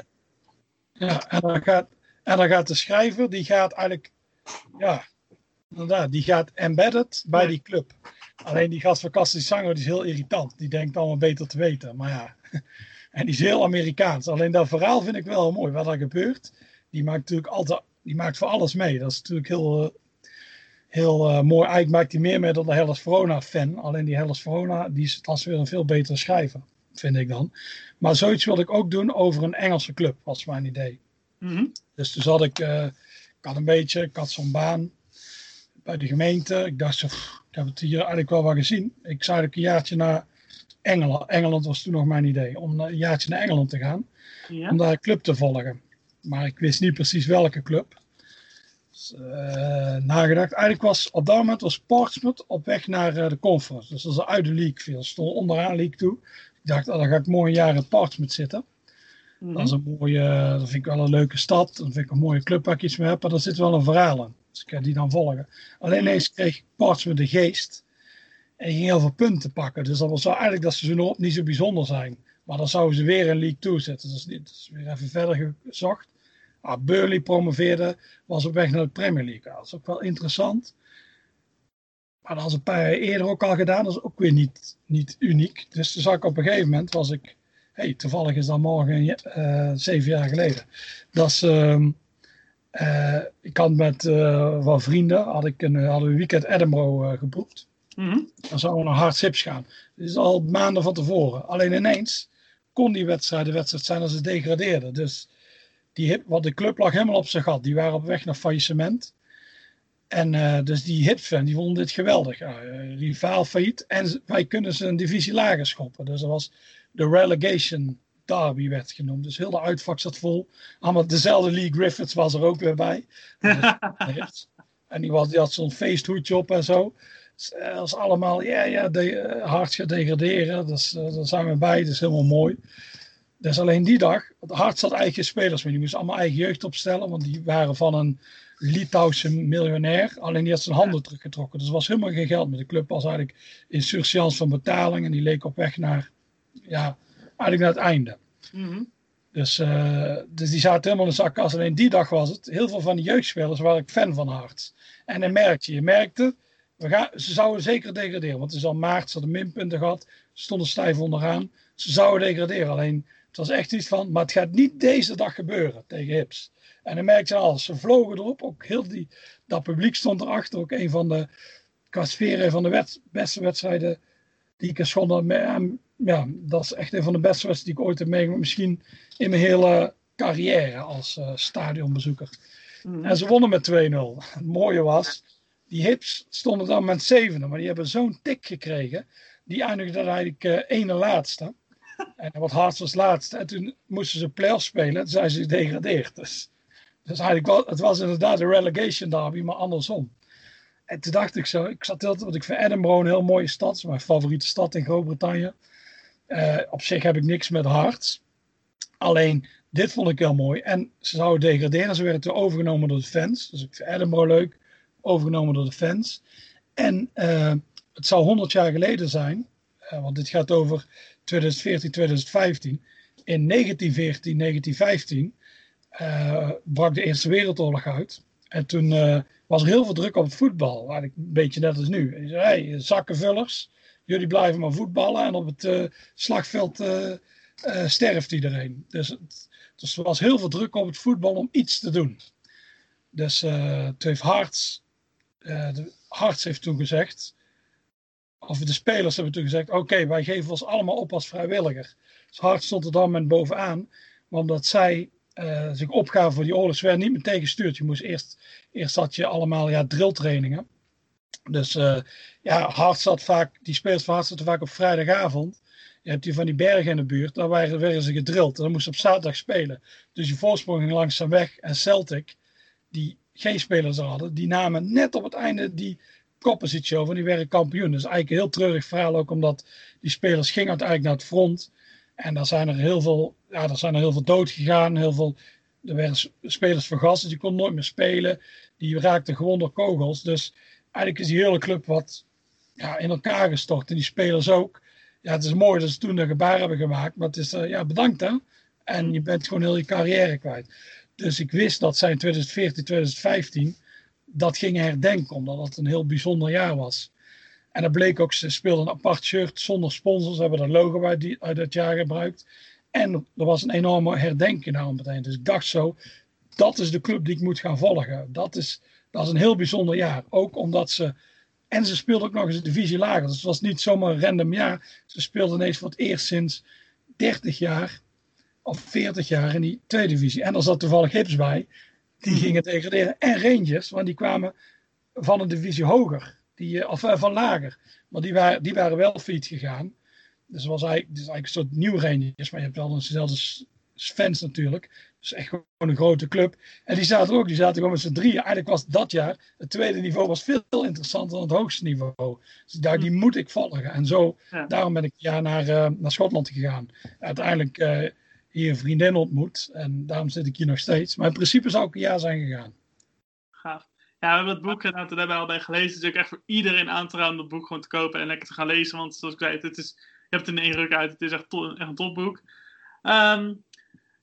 Ja, en dan gaat, en dan gaat de schrijver, die gaat eigenlijk, ja, inderdaad, die gaat embedded bij Ja. die club. Alleen die gast van Castel di Sangro, die is heel irritant. Die denkt allemaal beter te weten. Maar ja, en die is heel Amerikaans. Alleen dat verhaal vind ik wel mooi. Wat er gebeurt, die maakt natuurlijk altijd, die maakt voor alles mee. Dat is natuurlijk heel, eh, heel eh, mooi. Eigenlijk maakt hij meer mee dan de Hellas Verona fan. Alleen die Hellas Verona, die is als weer een veel betere schrijver, vind ik dan. Maar zoiets wilde ik ook doen over een Engelse club, was mijn idee. Mhm. Dus toen zat ik, eh, ik had een beetje, ik had zo'n baan bij de gemeente. Ik dacht zo, pff, ik heb het hier eigenlijk wel wat gezien. Ik zou eigenlijk een jaartje naar Engeland. Engeland was toen nog mijn idee, om een jaartje naar Engeland te gaan. Ja? Om daar een club te volgen. Maar ik wist niet precies welke club. Dus, eh, nagedacht. Eigenlijk was op dat moment was Portsmouth op weg naar eh, de conference. Dus dat is uit de league viel. Ze stonden onderaan league toe. Ik dacht, oh, dan ga ik mooi een jaar in Portsmouth zitten. Mhm. Dat is een mooie, dat vind ik wel een leuke stad. Dan vind ik een mooie club waar ik iets mee heb. Maar daar zit wel een verhaal in. Dus ik ga die dan volgen. Alleen ineens kreeg Portsmouth de geest. En ging heel veel punten pakken. Dus was wel eigenlijk dat ze nog niet zo bijzonder zijn. Maar dan zouden ze weer in League 2 zitten. Dus is weer even verder gezocht. Ah, Burley promoveerde, was op weg naar de Premier League. Ah, dat is ook wel interessant. Maar dat was een paar jaar eerder ook al gedaan. Dat is ook weer niet, niet uniek. Dus toen zag ik op een gegeven moment, was ik... hey, toevallig is dat morgen eh, zeven jaar geleden. Dat is... ehm, eh, ik had met eh, wat vrienden, had ik een, hadden we een weekend Edinburgh eh, Mhm. Dan zouden we naar Hard Sips gaan. Dit is al maanden van tevoren. Alleen ineens kon die wedstrijd de wedstrijd zijn als ze degradeerden. Dus die hip, wat de club lag helemaal op zijn gat. Die waren op weg naar faillissement. En eh, dus die hipfan, die vonden dit geweldig. Ja, eh, rivaal failliet. En wij kunnen ze een divisie lager schoppen. Dus dat was de relegation derby werd genoemd. Dus heel de uitvak zat vol. Allemaal dezelfde Lee Griffiths was er ook weer bij. En die, was, die had zo'n feesthoedje op en zo. Is allemaal, ja, ja, de, eh, gaat degraderen. Dus, eh, daar zijn we bij, dat is helemaal mooi. Dus alleen die dag, hart zat eigen spelers mee. Die moesten allemaal eigen jeugd opstellen, want die waren van een Litouwse miljonair. Alleen die had zijn handen teruggetrokken. Dus er was helemaal geen geld meer. De club was eigenlijk in surseance van betaling en die leek op weg naar, ja, eigenlijk naar het einde. Mhm. Dus, eh, dus die zaten helemaal in de zakkas. Alleen die dag was het. Heel veel van die jeugdspelers waren ik fan van Harts. En dan merkte je, je merkte, we gaan, ze zouden zeker degraderen. Want het is al maart, ze hadden minpunten gehad. Ze stonden stijf onderaan. Ze zouden degraderen. Alleen, het was echt iets van, maar het gaat niet deze dag gebeuren tegen Hips. En dan merkte je al, ze vlogen erop. Ook heel die, dat publiek stond erachter. Ook een van de, qua sfeer, van de wet- beste wedstrijden die ik geschonden. Ja, dat is echt een van de beste wedstrijden die ik ooit heb meegemaakt. Misschien in mijn hele carrière als eh, stadionbezoeker. Mhm. En ze wonnen met 2-0. Het mooie was, die hips stonden dan met zevende, maar die hebben zo'n tik gekregen. Die eindigde eigenlijk eh ene laatste. En wat Harts was laatste. En toen moesten ze play-off spelen. Toen zijn ze gedegradeerd. Dus, dus eigenlijk wel, het was inderdaad een relegation derby, maar andersom. En toen dacht ik zo, ik zat heel, want ik vind Edinburgh een heel mooie stad. Het is mijn favoriete stad in Groot-Brittannië. Eh, op zich heb ik niks met Hearts. Alleen, dit vond ik heel mooi. En ze zouden degraderen. Ze werden toen overgenomen door de fans. Dus ik vind Edinburgh leuk. Overgenomen door de fans. En eh, het zou 100 jaar geleden zijn. eh, want dit gaat over 2014, 2015. In 1914, 1915 eh, brak de Eerste Wereldoorlog uit. En toen was er heel veel druk op het voetbal. Eigenlijk een beetje net als nu. En zei, hey, zakkenvullers, jullie blijven maar voetballen. En op het slagveld sterft iedereen. Dus, het- dus er was heel veel druk op het voetbal om iets te doen. Dus toen heeft eh, de, Harts heeft toen gezegd, of de spelers hebben toen gezegd, oké, wij geven ons allemaal op als vrijwilliger. Dus Harts stond er dan met bovenaan, omdat zij eh, zich opgaven voor die oorlog, ze werden niet meteen gestuurd. Je moest eerst, eerst had je allemaal ja, drilltrainingen. Dus eh, ja, Hart zat vaak, die spelers van Hart zaten vaak op vrijdagavond. Je hebt hier van die bergen in de buurt, daar werden ze gedrild. En dan moesten ze op zaterdag spelen. Dus je voorsprong ging langzaam weg. En Celtic, die geen spelers hadden, die namen net op het einde die koppositie over. En die werden kampioen. Dus eigenlijk heel treurig verhaal ook, omdat die spelers gingen uiteindelijk naar het front. En daar zijn er heel veel, ja, daar zijn er heel veel dood gegaan. Heel veel, er werden spelers vergast, dus die konden nooit meer spelen. Die raakten gewoon door kogels. Dus eigenlijk is die hele club wat ja, in elkaar gestort. En die spelers ook. Ja, het is mooi dat ze toen een gebaar hebben gemaakt. Maar het is, eh, ja, bedankt hè. En je bent gewoon heel je carrière kwijt. Dus ik wist dat zij in 2014, 2015 dat gingen herdenken. Omdat het een heel bijzonder jaar was. En dat bleek ook, ze speelden een apart shirt zonder sponsors. Ze hebben dat logo uit, die, uit dat jaar gebruikt. En er was een enorme herdenking nou meteen. Dus ik dacht zo, dat is de club die ik moet gaan volgen. Dat is, dat is een heel bijzonder jaar. Ook omdat ze, en ze speelden ook nog eens een divisie lager. Dus het was niet zomaar een random jaar. Ze speelden ineens voor het eerst sinds 30 jaar of 40 jaar in die tweede divisie. En er zat toevallig Gips bij. Die gingen degraderen. En Rangers, want die kwamen van een divisie hoger. Die, eh, of eh, van lager. Maar die waren, die waren wel failliet gegaan. Dus het was eigenlijk, is eigenlijk een soort nieuw Rangers. Maar je hebt wel dezelfde fans natuurlijk. Dus echt gewoon een grote club. En die zaten ook. Die zaten gewoon met z'n drieën. Eigenlijk was dat jaar, het tweede niveau was veel interessanter dan het hoogste niveau. Dus ik dacht, die moet ik volgen. En zo, Ja. daarom ben ik jaar naar, eh, naar Schotland gegaan. Uiteindelijk hier een vriendin ontmoet. En daarom zit ik hier nog steeds. Maar in principe zou ik een jaar zijn gegaan. Gaaf. Ja, we hebben het boek inderdaad, daar hebben we al bij gelezen. Het is ook echt voor iedereen aan te raden om het boek gewoon te kopen en lekker te gaan lezen. Want zoals ik zei, het is, je hebt het in één ruk uit. Het is echt, echt een topboek. Ehm,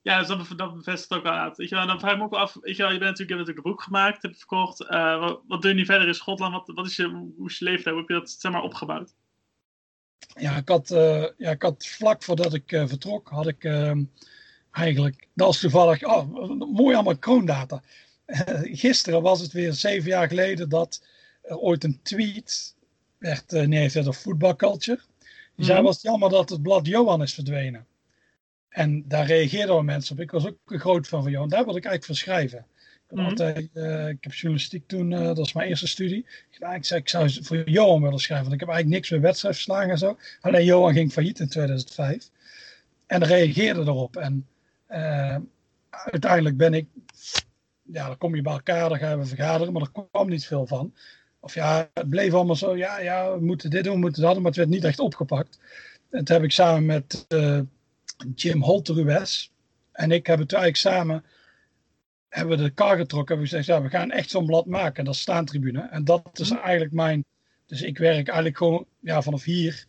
ja, dus dat, dat bevestigt ook wel uit. Dan vraag ik me ook af, je, bent natuurlijk, hebt natuurlijk een boek gemaakt, heb je verkocht. Eh, wat, wat doe je nu verder in Schotland? Wat, wat is je, hoe is je daar? Hoe heb je dat zeg maar, opgebouwd? Ja, ik had, eh, ja, ik had vlak voordat ik eh, vertrok, had ik ehm, eigenlijk, dat was toevallig, oh, mooi allemaal kroondata. gisteren was het weer zeven jaar geleden dat er ooit een tweet werd uh, neergezet op voetbalculture. Die zei, Mhm. was het jammer dat het blad Johan is verdwenen. En daar reageerden wel mensen op. Ik was ook een groot fan van Johan. Daar wilde ik eigenlijk van schrijven. Ik, Mhm. altijd, eh, ik heb journalistiek toen, eh, dat was mijn eerste studie. Ik, zei, ik, zou voor Johan willen schrijven. Want ik heb eigenlijk niks met wedstrijdverslagen en zo. Alleen Johan ging failliet in 2005. En reageerde erop. En eh, uiteindelijk ben ik, ja, dan kom je bij elkaar, dan gaan we vergaderen, maar er kwam niet veel van. Of ja, het bleef allemaal zo, ja, ja, we moeten dit doen, we moeten dat doen, maar het werd niet echt opgepakt. En toen heb ik samen met Jim Holterues en ik hebben toen eigenlijk samen hebben we de kar getrokken. Hebben we gezegd, ja, we gaan echt zo'n blad maken. En dat is staantribune. En dat is eigenlijk mijn... Dus ik werk eigenlijk gewoon ja, vanaf hier.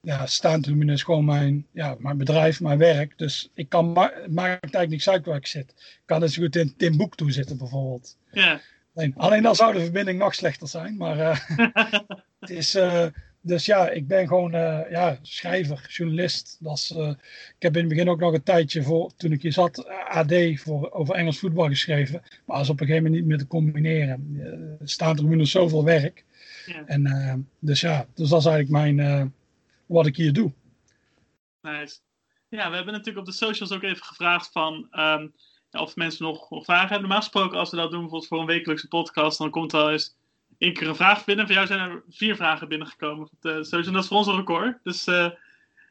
Ja, staantribune is gewoon mijn, ja, mijn bedrijf, mijn werk. Dus ik kan, ma het maakt eigenlijk niks uit waar ik zit. Ik kan dus goed in Tim Boek toe zitten bijvoorbeeld. Ja. Alleen, alleen dan zou de verbinding nog slechter zijn. Maar uh, het is... Uh, dus ja, ik ben gewoon uh, ja, schrijver, journalist. Dat is, uh, ik heb in het begin ook nog een tijdje voor, toen ik hier zat, AD voor, over Engels voetbal geschreven. Maar als op een gegeven moment niet meer te combineren. Er staat er nu zoveel werk. Ja. En, uh, dus ja, dus dat is eigenlijk mijn, wat ik hier doe. Nice. Ja, we hebben natuurlijk op de socials ook even gevraagd van ehm, of mensen nog, nog vragen hebben. Normaal gesproken, als we dat doen bijvoorbeeld voor een wekelijkse podcast, dan komt er wel eens één keer een vraag binnen. Voor jou zijn er vier vragen binnengekomen de socials. En dat is voor ons een record. Dus eh,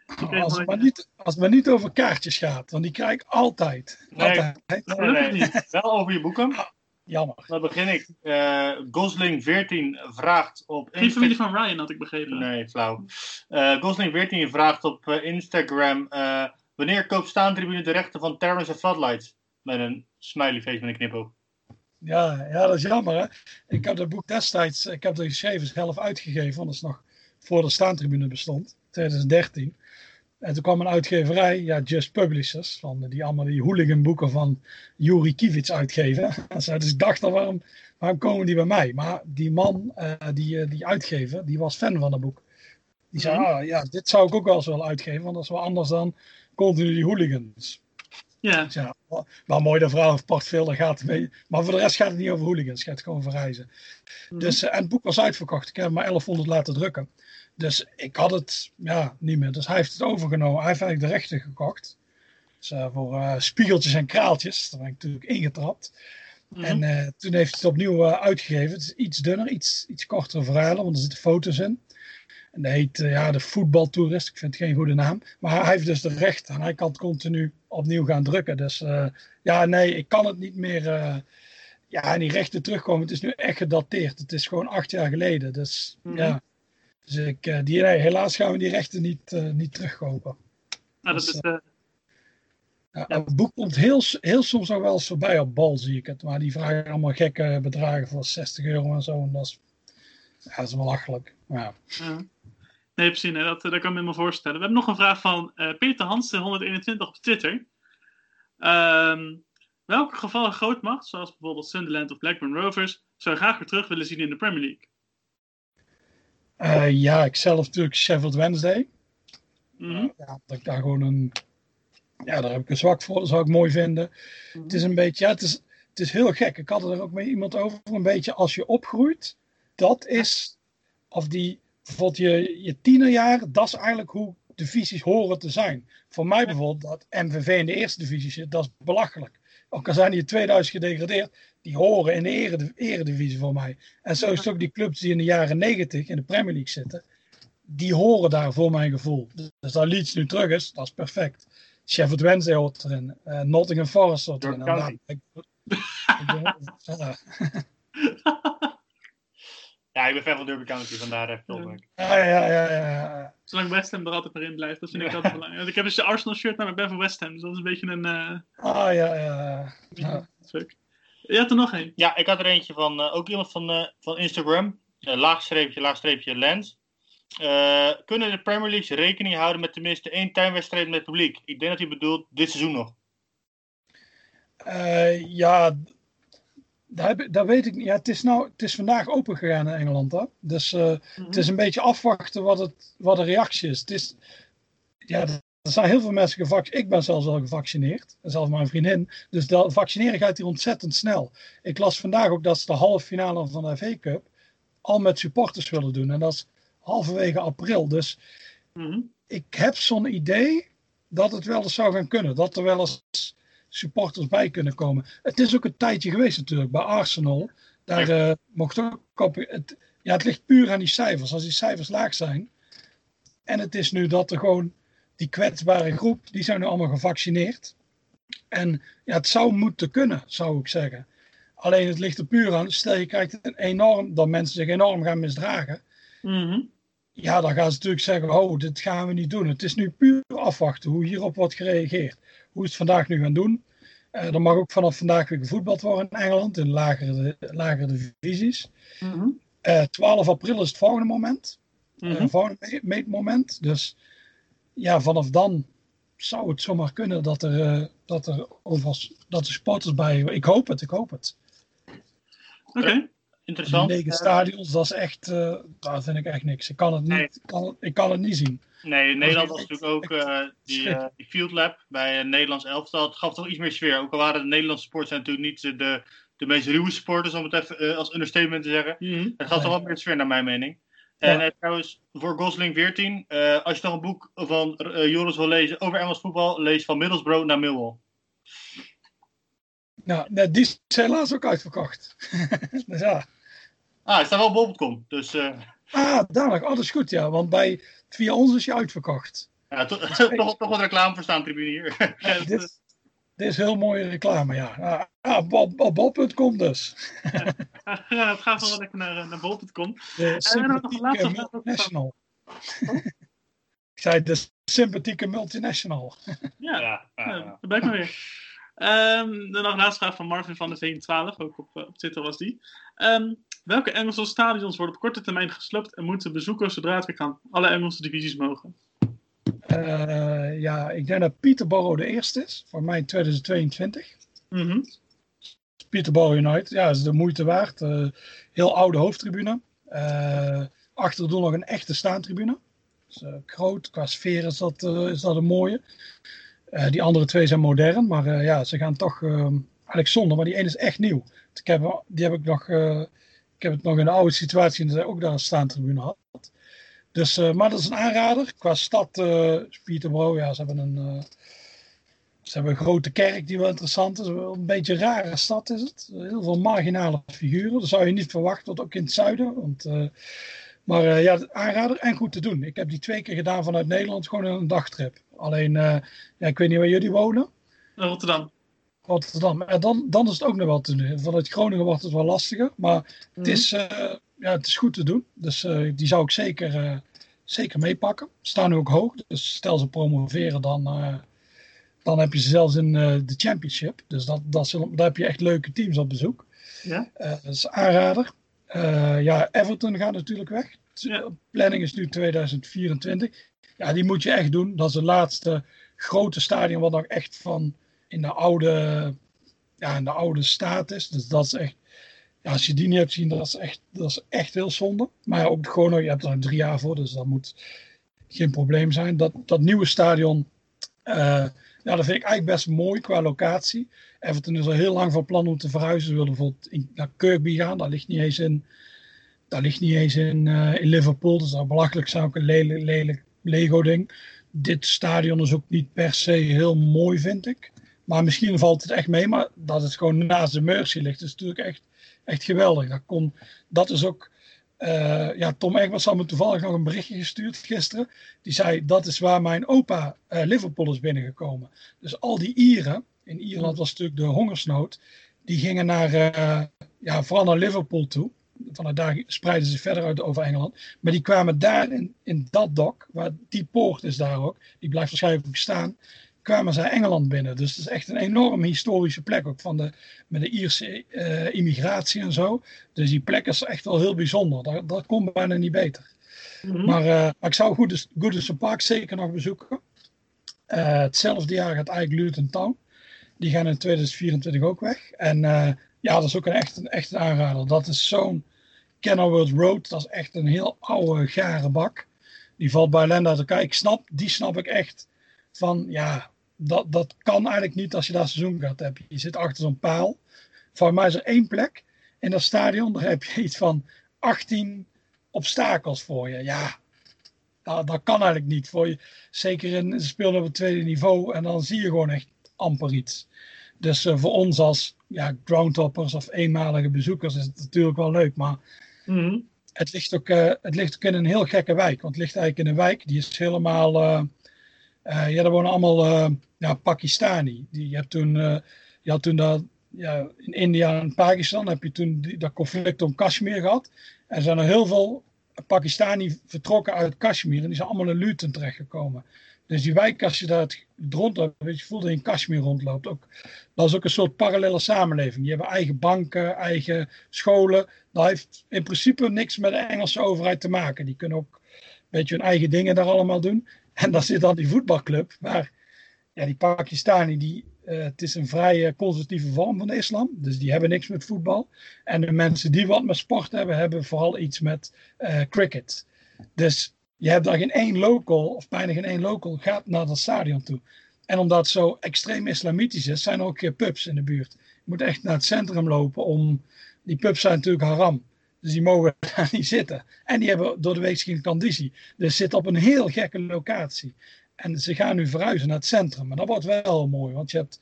ik weet Als het, maar niet, als het maar niet over kaartjes gaat, want die krijg ik altijd. Nee. altijd. Nee, niet. Wel over je boeken. Jammer. Dan begin ik. Eh Gosling14 vraagt op Geen familie van Ryan had ik begrepen. Nee, flauw. Eh Gosling14 vraagt op eh, Instagram. eh, wanneer koopt staantribune de rechten van Terrence en Floodlights? Met een smiley face met een knipoog. Ja, ja, dat is jammer. Hè? Ik heb dat boek destijds, ik heb dat geschreven zelf uitgegeven, want dat is nog voor de staantribune bestond, 2013. En toen kwam een uitgeverij, ja, Just Publishers, van, die allemaal die hooligan boeken van Juri Kivits uitgeven. Dus ik dacht dan, waarom, waarom komen die bij mij? Maar die man, eh, die, eh, die uitgever, die was fan van het boek. Die zei, Mhm. ah, ja, dit zou ik ook wel eens willen uitgeven, want dat is wel anders dan continu die hooligans. Ja, ja, wel mooi dat apart veel, daar gaat het mee. Maar voor de rest gaat het niet over hooligans, het gaat gewoon over reizen. Mhm. Dus, eh, en het boek was uitverkocht. Ik heb maar 1100 laten drukken. Dus ik had het ja, niet meer. Dus hij heeft het overgenomen. Hij heeft eigenlijk de rechten gekocht. Dus, eh, voor eh, spiegeltjes en kraaltjes. Daar ben ik natuurlijk ingetrapt. Mhm. En toen heeft hij het opnieuw uitgegeven. Het is iets dunner, iets, iets kortere verhalen, want er zitten foto's in. En dat heet eh, ja, de voetbaltoerist. Ik vind het geen goede naam. Maar hij heeft dus de rechten en hij kan het continu opnieuw gaan drukken. Dus eh, ja, nee, ik kan het niet meer. eh, ja, en die rechten terugkomen. Het is nu echt gedateerd. Het is gewoon acht jaar geleden. Dus Mhm. ja. Dus ik, die, nee, helaas gaan we die rechten niet, niet terugkopen. nou, dat dus, is, Ja, Ja. Het boek komt heel, heel soms nog wel eens voorbij op bal, zie ik het. Maar die vragen allemaal gekke bedragen voor 60 euro en zo. En dat is, ja, dat is belachelijk. Ja. Ja. Nee, precies. Nee, dat, dat kan ik me voorstellen. We hebben nog een vraag van eh, Peter Hansen, 121 op Twitter. Ehm, welke gevallen grootmacht, zoals bijvoorbeeld Sunderland of Blackburn Rovers, zou je graag weer terug willen zien in de Premier League? Eh, ja, ik zelf natuurlijk Sheffield Wednesday. Mhm. Ja, dat ik daar gewoon een. Ja, daar heb ik een zwak voor. Dat zou ik mooi vinden. Het is een beetje. Ja, het is, het is heel gek. Ik had er ook met iemand over. Een beetje als je opgroeit. Dat is. Of die. Bijvoorbeeld je, je tienerjaar. Dat is eigenlijk hoe divisies horen te zijn. Voor mij bijvoorbeeld. Dat MVV in de eerste divisie zit. Dat is belachelijk. Ook al zijn die in 2000 gedegradeerd. Die horen in de erediv- eredivisie voor mij. En zo is het ook die clubs die in de jaren 90 in de Premier League zitten die horen daar voor mijn gevoel. Dus dat Leeds nu terug is, dat is perfect. Sheffield Wednesday hoort erin. Eh, Nottingham Forest hoort erin. Derby En County. daar- ik- ja, ik ben fan van Derby County, vandaar even opmerking. ja, ja, ja, ja. Zolang West Ham er altijd maar in blijft, dat vind ik altijd belangrijk. Want ik heb dus de Arsenal shirt, maar ik ben voor West Ham, dus dat is een beetje een eh, Ah, ja, ja. ja. fuck. Je had er nog één. Ja, ik had er eentje van, eh, ook iemand van, eh, van Instagram. Eh, laagstreepje, laagstreepje, Lens. Eh, kunnen de Premier League rekening houden met tenminste één tuinwedstrijd met publiek? Ik denk dat hij bedoelt dit seizoen nog. Eh, ja, daar, weet ik niet. Ja, het, is nou, het is vandaag open gegaan in Engeland. Hè? Dus eh, het is een beetje afwachten wat, het, wat de reactie is. Het is ja, er zijn heel veel mensen gevaccineerd. Ik ben zelfs al gevaccineerd. En zelfs mijn vriendin. Dus dat vaccineren gaat hier ontzettend snel. Ik las vandaag ook dat ze de halve finale van de FA Cup al met supporters willen doen. En dat is halverwege april. Dus Mhm. ik heb zo'n idee dat het wel eens zou gaan kunnen. Dat er wel eens supporters bij kunnen komen. Het is ook een tijdje geweest natuurlijk bij Arsenal. Daar eh, mocht ook op. Het, ja, het ligt puur aan die cijfers. Als die cijfers laag zijn. En het is nu dat er gewoon die kwetsbare groep, die zijn nu allemaal gevaccineerd. En ja, het zou moeten kunnen, zou ik zeggen. Alleen het ligt er puur aan. Stel je krijgt een enorm, dat mensen zich enorm gaan misdragen. Mhm. Ja, dan gaan ze natuurlijk zeggen, oh, dit gaan we niet doen. Het is nu puur afwachten hoe hierop wordt gereageerd. Hoe het vandaag nu gaan doen? Eh er mag ook vanaf vandaag weer gevoetbald worden in Engeland, in lagere, lagere divisies. Mhm. Eh 12 april is het volgende moment. Eh, volgende me- meetmoment. Dus ja, vanaf dan zou het zomaar kunnen dat er, dat er overal dat de supporters bij. Ik hoop het, ik hoop het. Oké. Interessant. negen stadions, dat is echt, eh daar vind ik echt niks. Ik kan het niet, Nee. ik kan het, ik kan het niet zien. Nee, in Nederland was natuurlijk ook eh, die, eh, Field Lab bij een Nederlands elftal. Het gaf toch iets meer sfeer. Ook al waren de Nederlandse supporters natuurlijk niet eh, de, de meest ruwe supporters, om het even eh, als understatement te zeggen. Mhm. Het gaf toch wat meer sfeer naar mijn mening. En Ja. eh, trouwens, voor Gosling 14, eh, als je nog een boek van eh, Joris wil lezen over Engels voetbal, lees van Middlesbrough naar Millwall. Nee, die is helaas ook uitverkocht. dus ja. Ah, hij staat wel op bol.com. Dus eh, Ah, dadelijk. Oh, dat is goed, ja. Want bij, via ons is je uitverkocht. ja, to- toch, toch wat reclame voor staan tribune hier. Ja, Dit, is- dit is heel mooie reclame, ja. Ah, ah, op, bol.com dus. ja, het gaat wel lekker naar, eh, naar bol.com. De dan nog een laatste multinational. Ik zei de sympathieke multinational. Ja, ja, ja, ja, daar ben ik maar weer. Ehm, dan nog een laatste vraag van Marvin van de V12, ook op, eh, op Twitter was die. Ehm, welke Engelse stadions worden op korte termijn gesloopt en moeten bezoekers zodra het weer kan alle Engelse divisies mogen? Eh, ja, ik denk dat Peterborough de eerste is. Voor mij in 2022. Mhm. Peterborough United, ja, is de moeite waard. Eh, heel oude hoofdtribune. Eh achter nog een echte staantribune. Dus, groot, qua sfeer is dat, is dat een mooie. Die andere twee zijn modern, maar ja, ze gaan toch eh, eigenlijk zonde. Maar die ene is echt nieuw. Ik heb, die heb ik nog, heb het nog in de oude situatie en ook daar een staantribune had. Dus, eh, maar dat is een aanrader. Qua stad, Peterborough, ja, ze hebben een, eh, ze hebben een grote kerk die wel interessant is. Een beetje een rare stad is het. Heel veel marginale figuren. Dat zou je niet verwachten, want ook in het zuiden. Want, maar ja, aanrader en goed te doen. Ik heb die twee keer gedaan vanuit Nederland, gewoon een dagtrip. Alleen, ja, ik weet niet waar jullie wonen. Rotterdam. Rotterdam. En dan, dan is het ook nog wel te doen. Vanuit Groningen wordt het wel lastiger. Maar het, Mhm. is, eh, ja, het is goed te doen. Dus eh, die zou ik zeker, eh, zeker meepakken. Staan nu ook hoog. Dus stel ze promoveren, dan, dan heb je ze zelfs in de championship. Dus dat, dat zullen, daar heb je echt leuke teams op bezoek. Ja? Dat is aanrader. Ja, Everton gaat natuurlijk weg. Ja. Planning is nu 2024. Ja, die moet je echt doen. Dat is het laatste grote stadion wat nog echt van in de oude, ja, in de oude staat is. Dus dat is echt, ja, als je die niet hebt gezien, dat is echt, dat is echt heel zonde. Maar ook gewoon, je hebt er drie jaar voor, dus dat moet geen probleem zijn. Dat, dat nieuwe stadion, eh, ja, dat vind ik eigenlijk best mooi qua locatie. Everton is al heel lang van plan om te verhuizen. Ze willen bijvoorbeeld in, naar Kirkby gaan. Dat ligt niet eens in, dat ligt niet eens in, eh, in Liverpool. Dus dat belachelijk zijn ook een lelijk, lelijk Lego-ding. Dit stadion is ook niet per se heel mooi, vind ik. Maar misschien valt het echt mee. Maar dat het gewoon naast de Mercy ligt, is natuurlijk echt, echt geweldig. Dat, kon, dat is ook. eh, ja, Tom Egbers had me toevallig nog een berichtje gestuurd gisteren. Die zei: Dat is waar mijn opa eh, Liverpool is binnengekomen. Dus al die Ieren, in Ierland was natuurlijk de hongersnood, die gingen naar, eh, ja, vooral naar Liverpool toe. Vanuit daar spreiden ze verder uit over Engeland. Maar die kwamen daar in, in dat dok, waar die poort is daar ook, die blijft waarschijnlijk staan, kwamen zij Engeland binnen. Dus het is echt een enorm historische plek, ook van de, met de Ierse eh, immigratie en zo. Dus die plek is echt wel heel bijzonder. Dat, dat komt bijna niet beter. Mhm. Maar, eh, maar ik zou Goodison Goodison Park zeker nog bezoeken. Eh, hetzelfde jaar gaat eigenlijk Luton Town. Die gaan in 2024 ook weg. En ja, dat is ook een echt, een echt een aanrader. Dat is zo'n Kenilworth Road. Dat is echt een heel oude, gare bak. Die valt bij Lenda uit elkaar. Ik snap, die snap ik echt. Van ja, dat, dat kan eigenlijk niet als je daar seizoenkaart hebt. Je zit achter zo'n paal. Voor mij is er één plek in dat stadion. Daar heb je iets van 18 obstakels voor je. Ja, dat, dat kan eigenlijk niet. Voor je, zeker in ze spelen op het tweede niveau en dan zie je gewoon echt amper iets. Dus eh, voor ons als ja, groundhoppers of eenmalige bezoekers is het natuurlijk wel leuk. Maar Mhm. het ligt, ook, eh, het ligt ook in een heel gekke wijk. Want het ligt eigenlijk in een wijk die is helemaal. eh eh, ja, daar wonen allemaal ja, Pakistani. Die, je, hebt toen, eh, je had toen dat, ja, in India en Pakistan heb je toen dat conflict om Kashmir gehad. En er zijn er heel veel Pakistani vertrokken uit Kashmir. En die zijn allemaal in Luton terechtgekomen. Dus die wijk, als je daar het rondloopt, weet je, voelt dat je in Kashmir rondloopt. Ook, dat is ook een soort parallele samenleving. Die hebben eigen banken, eigen scholen. Dat heeft in principe niks met de Engelse overheid te maken. Die kunnen ook een beetje hun eigen dingen daar allemaal doen. En daar zit dan die voetbalclub, waar ja, die Pakistani, die, eh, het is een vrij eh, conservatieve vorm van de islam. Dus die hebben niks met voetbal. En de mensen die wat met sport hebben, hebben vooral iets met eh, cricket. Dus je hebt daar geen één local, of bijna geen één local, gaat naar dat stadion toe. En omdat het zo extreem islamitisch is, zijn er ook pubs in de buurt. Je moet echt naar het centrum lopen om. Die pubs zijn natuurlijk haram. Dus die mogen daar niet zitten. En die hebben door de week geen conditie. Dus zitten op een heel gekke locatie. En ze gaan nu verhuizen naar het centrum. Maar dat wordt wel mooi, want je hebt...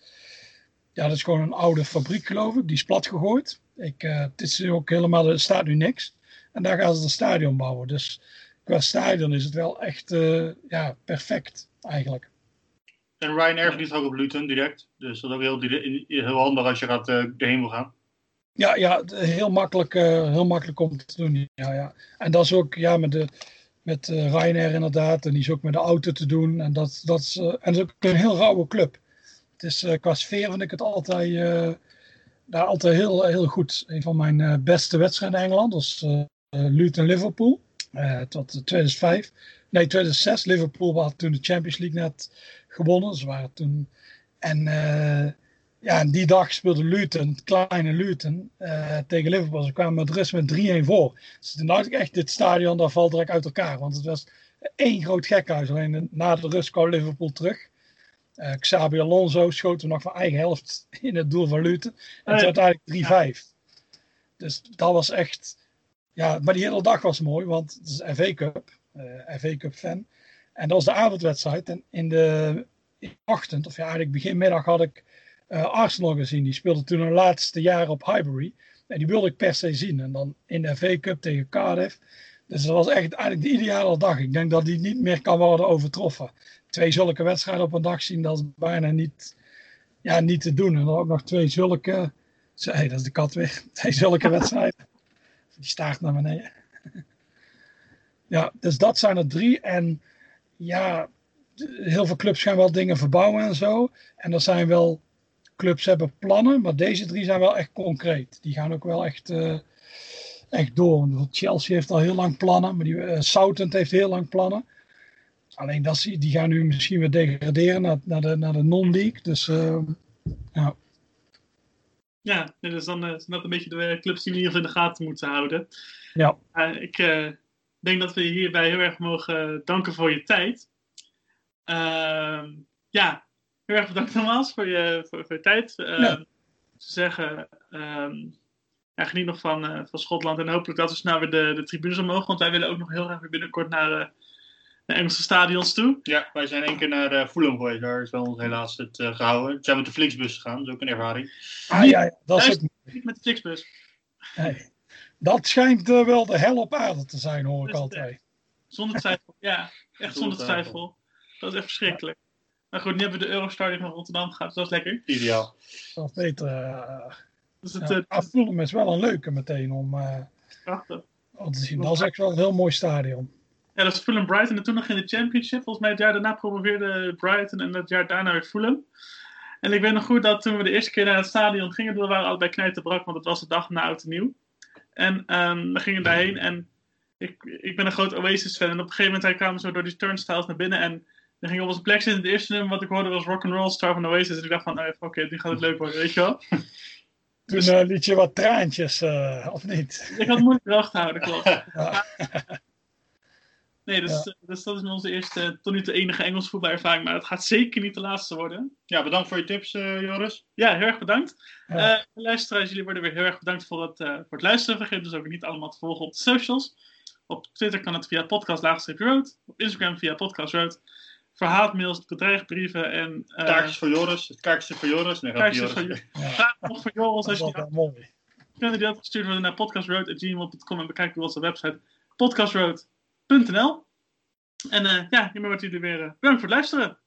Ja, dat is gewoon een oude fabriek geloof ik. Die is plat gegooid. Ik, eh, het is ook helemaal, er staat nu niks. En daar gaan ze een stadion bouwen. Dus qua stadion is het wel echt eh, ja, perfect eigenlijk. En Ryanair vliegt ook op Luton direct. Dus dat is ook heel, heel handig als je gaat, eh, erheen wil gaan. Ja, ja heel, makkelijk, heel makkelijk om te doen. Ja, ja. En dat is ook ja, met, de, met eh, Ryanair inderdaad. En die is ook met de auto te doen. En dat, dat is, eh, en het is ook een heel rauwe club. Het is, eh, qua sfeer vind ik het altijd, daar altijd heel, heel goed. Een van mijn beste wedstrijden in Engeland was Luton-Liverpool. Tot 2005. Nee, 2006. Liverpool had toen de Champions League net gewonnen. Ze waren toen... En ja, en die dag speelde Luton, het kleine Luton, eh, tegen Liverpool. Ze kwamen met rust met 3-1 voor. Dus toen dacht ik echt, dit stadion dat valt direct uit elkaar. Want het was één groot gekhuis. Alleen na de rust kwam Liverpool terug. Eh Xabi Alonso schoot hem nog van eigen helft in het doel van Luton. En het werd uiteindelijk 3-5. Dus dat was echt... Ja, maar die hele dag was mooi, want het is FA Cup. eh FA Cup fan. En dat was de avondwedstrijd. En in de, in de ochtend, of ja, eigenlijk begin middag had ik eh, Arsenal gezien. Die speelde toen hun laatste jaar op Highbury. En die wilde ik per se zien. En dan in de FA Cup tegen Cardiff. Dus dat was echt eigenlijk de ideale dag. Ik denk dat die niet meer kan worden overtroffen. Twee zulke wedstrijden op een dag zien, dat is bijna niet, ja, niet te doen. En dan ook nog twee zulke. Hey, dat is de kat weer. Twee zulke wedstrijden. Die staart naar beneden. Ja, dus dat zijn er drie. En ja, heel veel clubs gaan wel dingen verbouwen en zo. En er zijn wel clubs hebben plannen, maar deze drie zijn wel echt concreet. Die gaan ook wel echt, eh, echt door. Chelsea heeft al heel lang plannen, maar die, Southend heeft heel lang plannen. Alleen dat, die gaan nu misschien weer degraderen naar, naar de, naar de non-league. Dus eh, ja. Ja, dus dan eh, zijn dat een beetje de clubs die we in de gaten moeten houden. Ja. Ik denk dat we hierbij heel erg mogen danken voor je tijd. Ehm, ja, heel erg bedankt nogmaals voor je, voor, voor je tijd. Ehm, Ja. Te zeggen, ehm, ja, geniet nog van, eh, van Schotland en hopelijk dat we snel weer de, de tribunes omhoog. Want wij willen ook nog heel graag weer binnenkort naar eh, de Engelse stadions toe. Ja, wij zijn één keer naar uh, Fulham geweest. Daar is wel ons helaas het eh, gehouden. Toen zijn we met de Flixbus gegaan. Dat is ook een ervaring. Ah, ja, ja, dat is ook Niet met de Flixbus. nee. Dat schijnt eh, wel de hel op aarde te zijn, hoor ik altijd. Zonder twijfel. Ja, echt zonder Zonder twijfel. Dat is echt verschrikkelijk. Maar goed, nu hebben we de Eurostar die naar Rotterdam gaat, dus dat is lekker. Ideaal. Dat is beter. eh Dus het ja. eh, Fulham is wel een leuke meteen om, eh, prachtig. om te zien. Dat is echt wel een heel mooi stadion. Ja, dat is Fulham Brighton en toen nog in de Championship. Volgens mij het jaar daarna promoveerde Brighton en het jaar daarna weer Fulham. En ik weet nog goed dat toen we de eerste keer naar het stadion gingen, we waren allebei knijterbrak, want het was de dag na Oud en Nieuw. En ehm, we gingen daarheen en ik, ik ben een groot Oasis-fan. En op een gegeven moment kwamen we zo door die turnstiles naar binnen en dan gingen we op onze plek zitten. Het eerste nummer wat ik hoorde was Rock and Roll Star van Oasis. En ik dacht van, oké, nu gaat het leuk worden, weet je wel. Toen eh, liet je wat traantjes, eh, of niet? Ik had het moeilijk te houden, klopt. Ja. Nee, dus, Ja. eh, dus dat is onze eerste, tot nu toe enige Engels voetbalervaring. Maar het gaat zeker niet de laatste worden. Ja, bedankt voor je tips, eh, Joris. Ja, heel erg bedankt. Ja. Luisteraars, jullie worden weer heel erg bedankt voor het, eh, voor het luisteren. Vergeet dus ook niet allemaal te volgen op de socials. Op Twitter kan het via podcast road. Op Instagram via podcast road. Voor haatmails, bedreigbrieven en eh Kaartjes voor Joris. Het kaartje voor Joris. Nee, kaartjes van Joris. Ja. Nog voor Joris Dat als je die mooi. kunnen die altijd gestuurd worden naar podcastroad.gmail.com en bekijk onze website podcastroad.nl. En eh, ja, hiermee wordt jullie weer eh, bedankt voor het luisteren.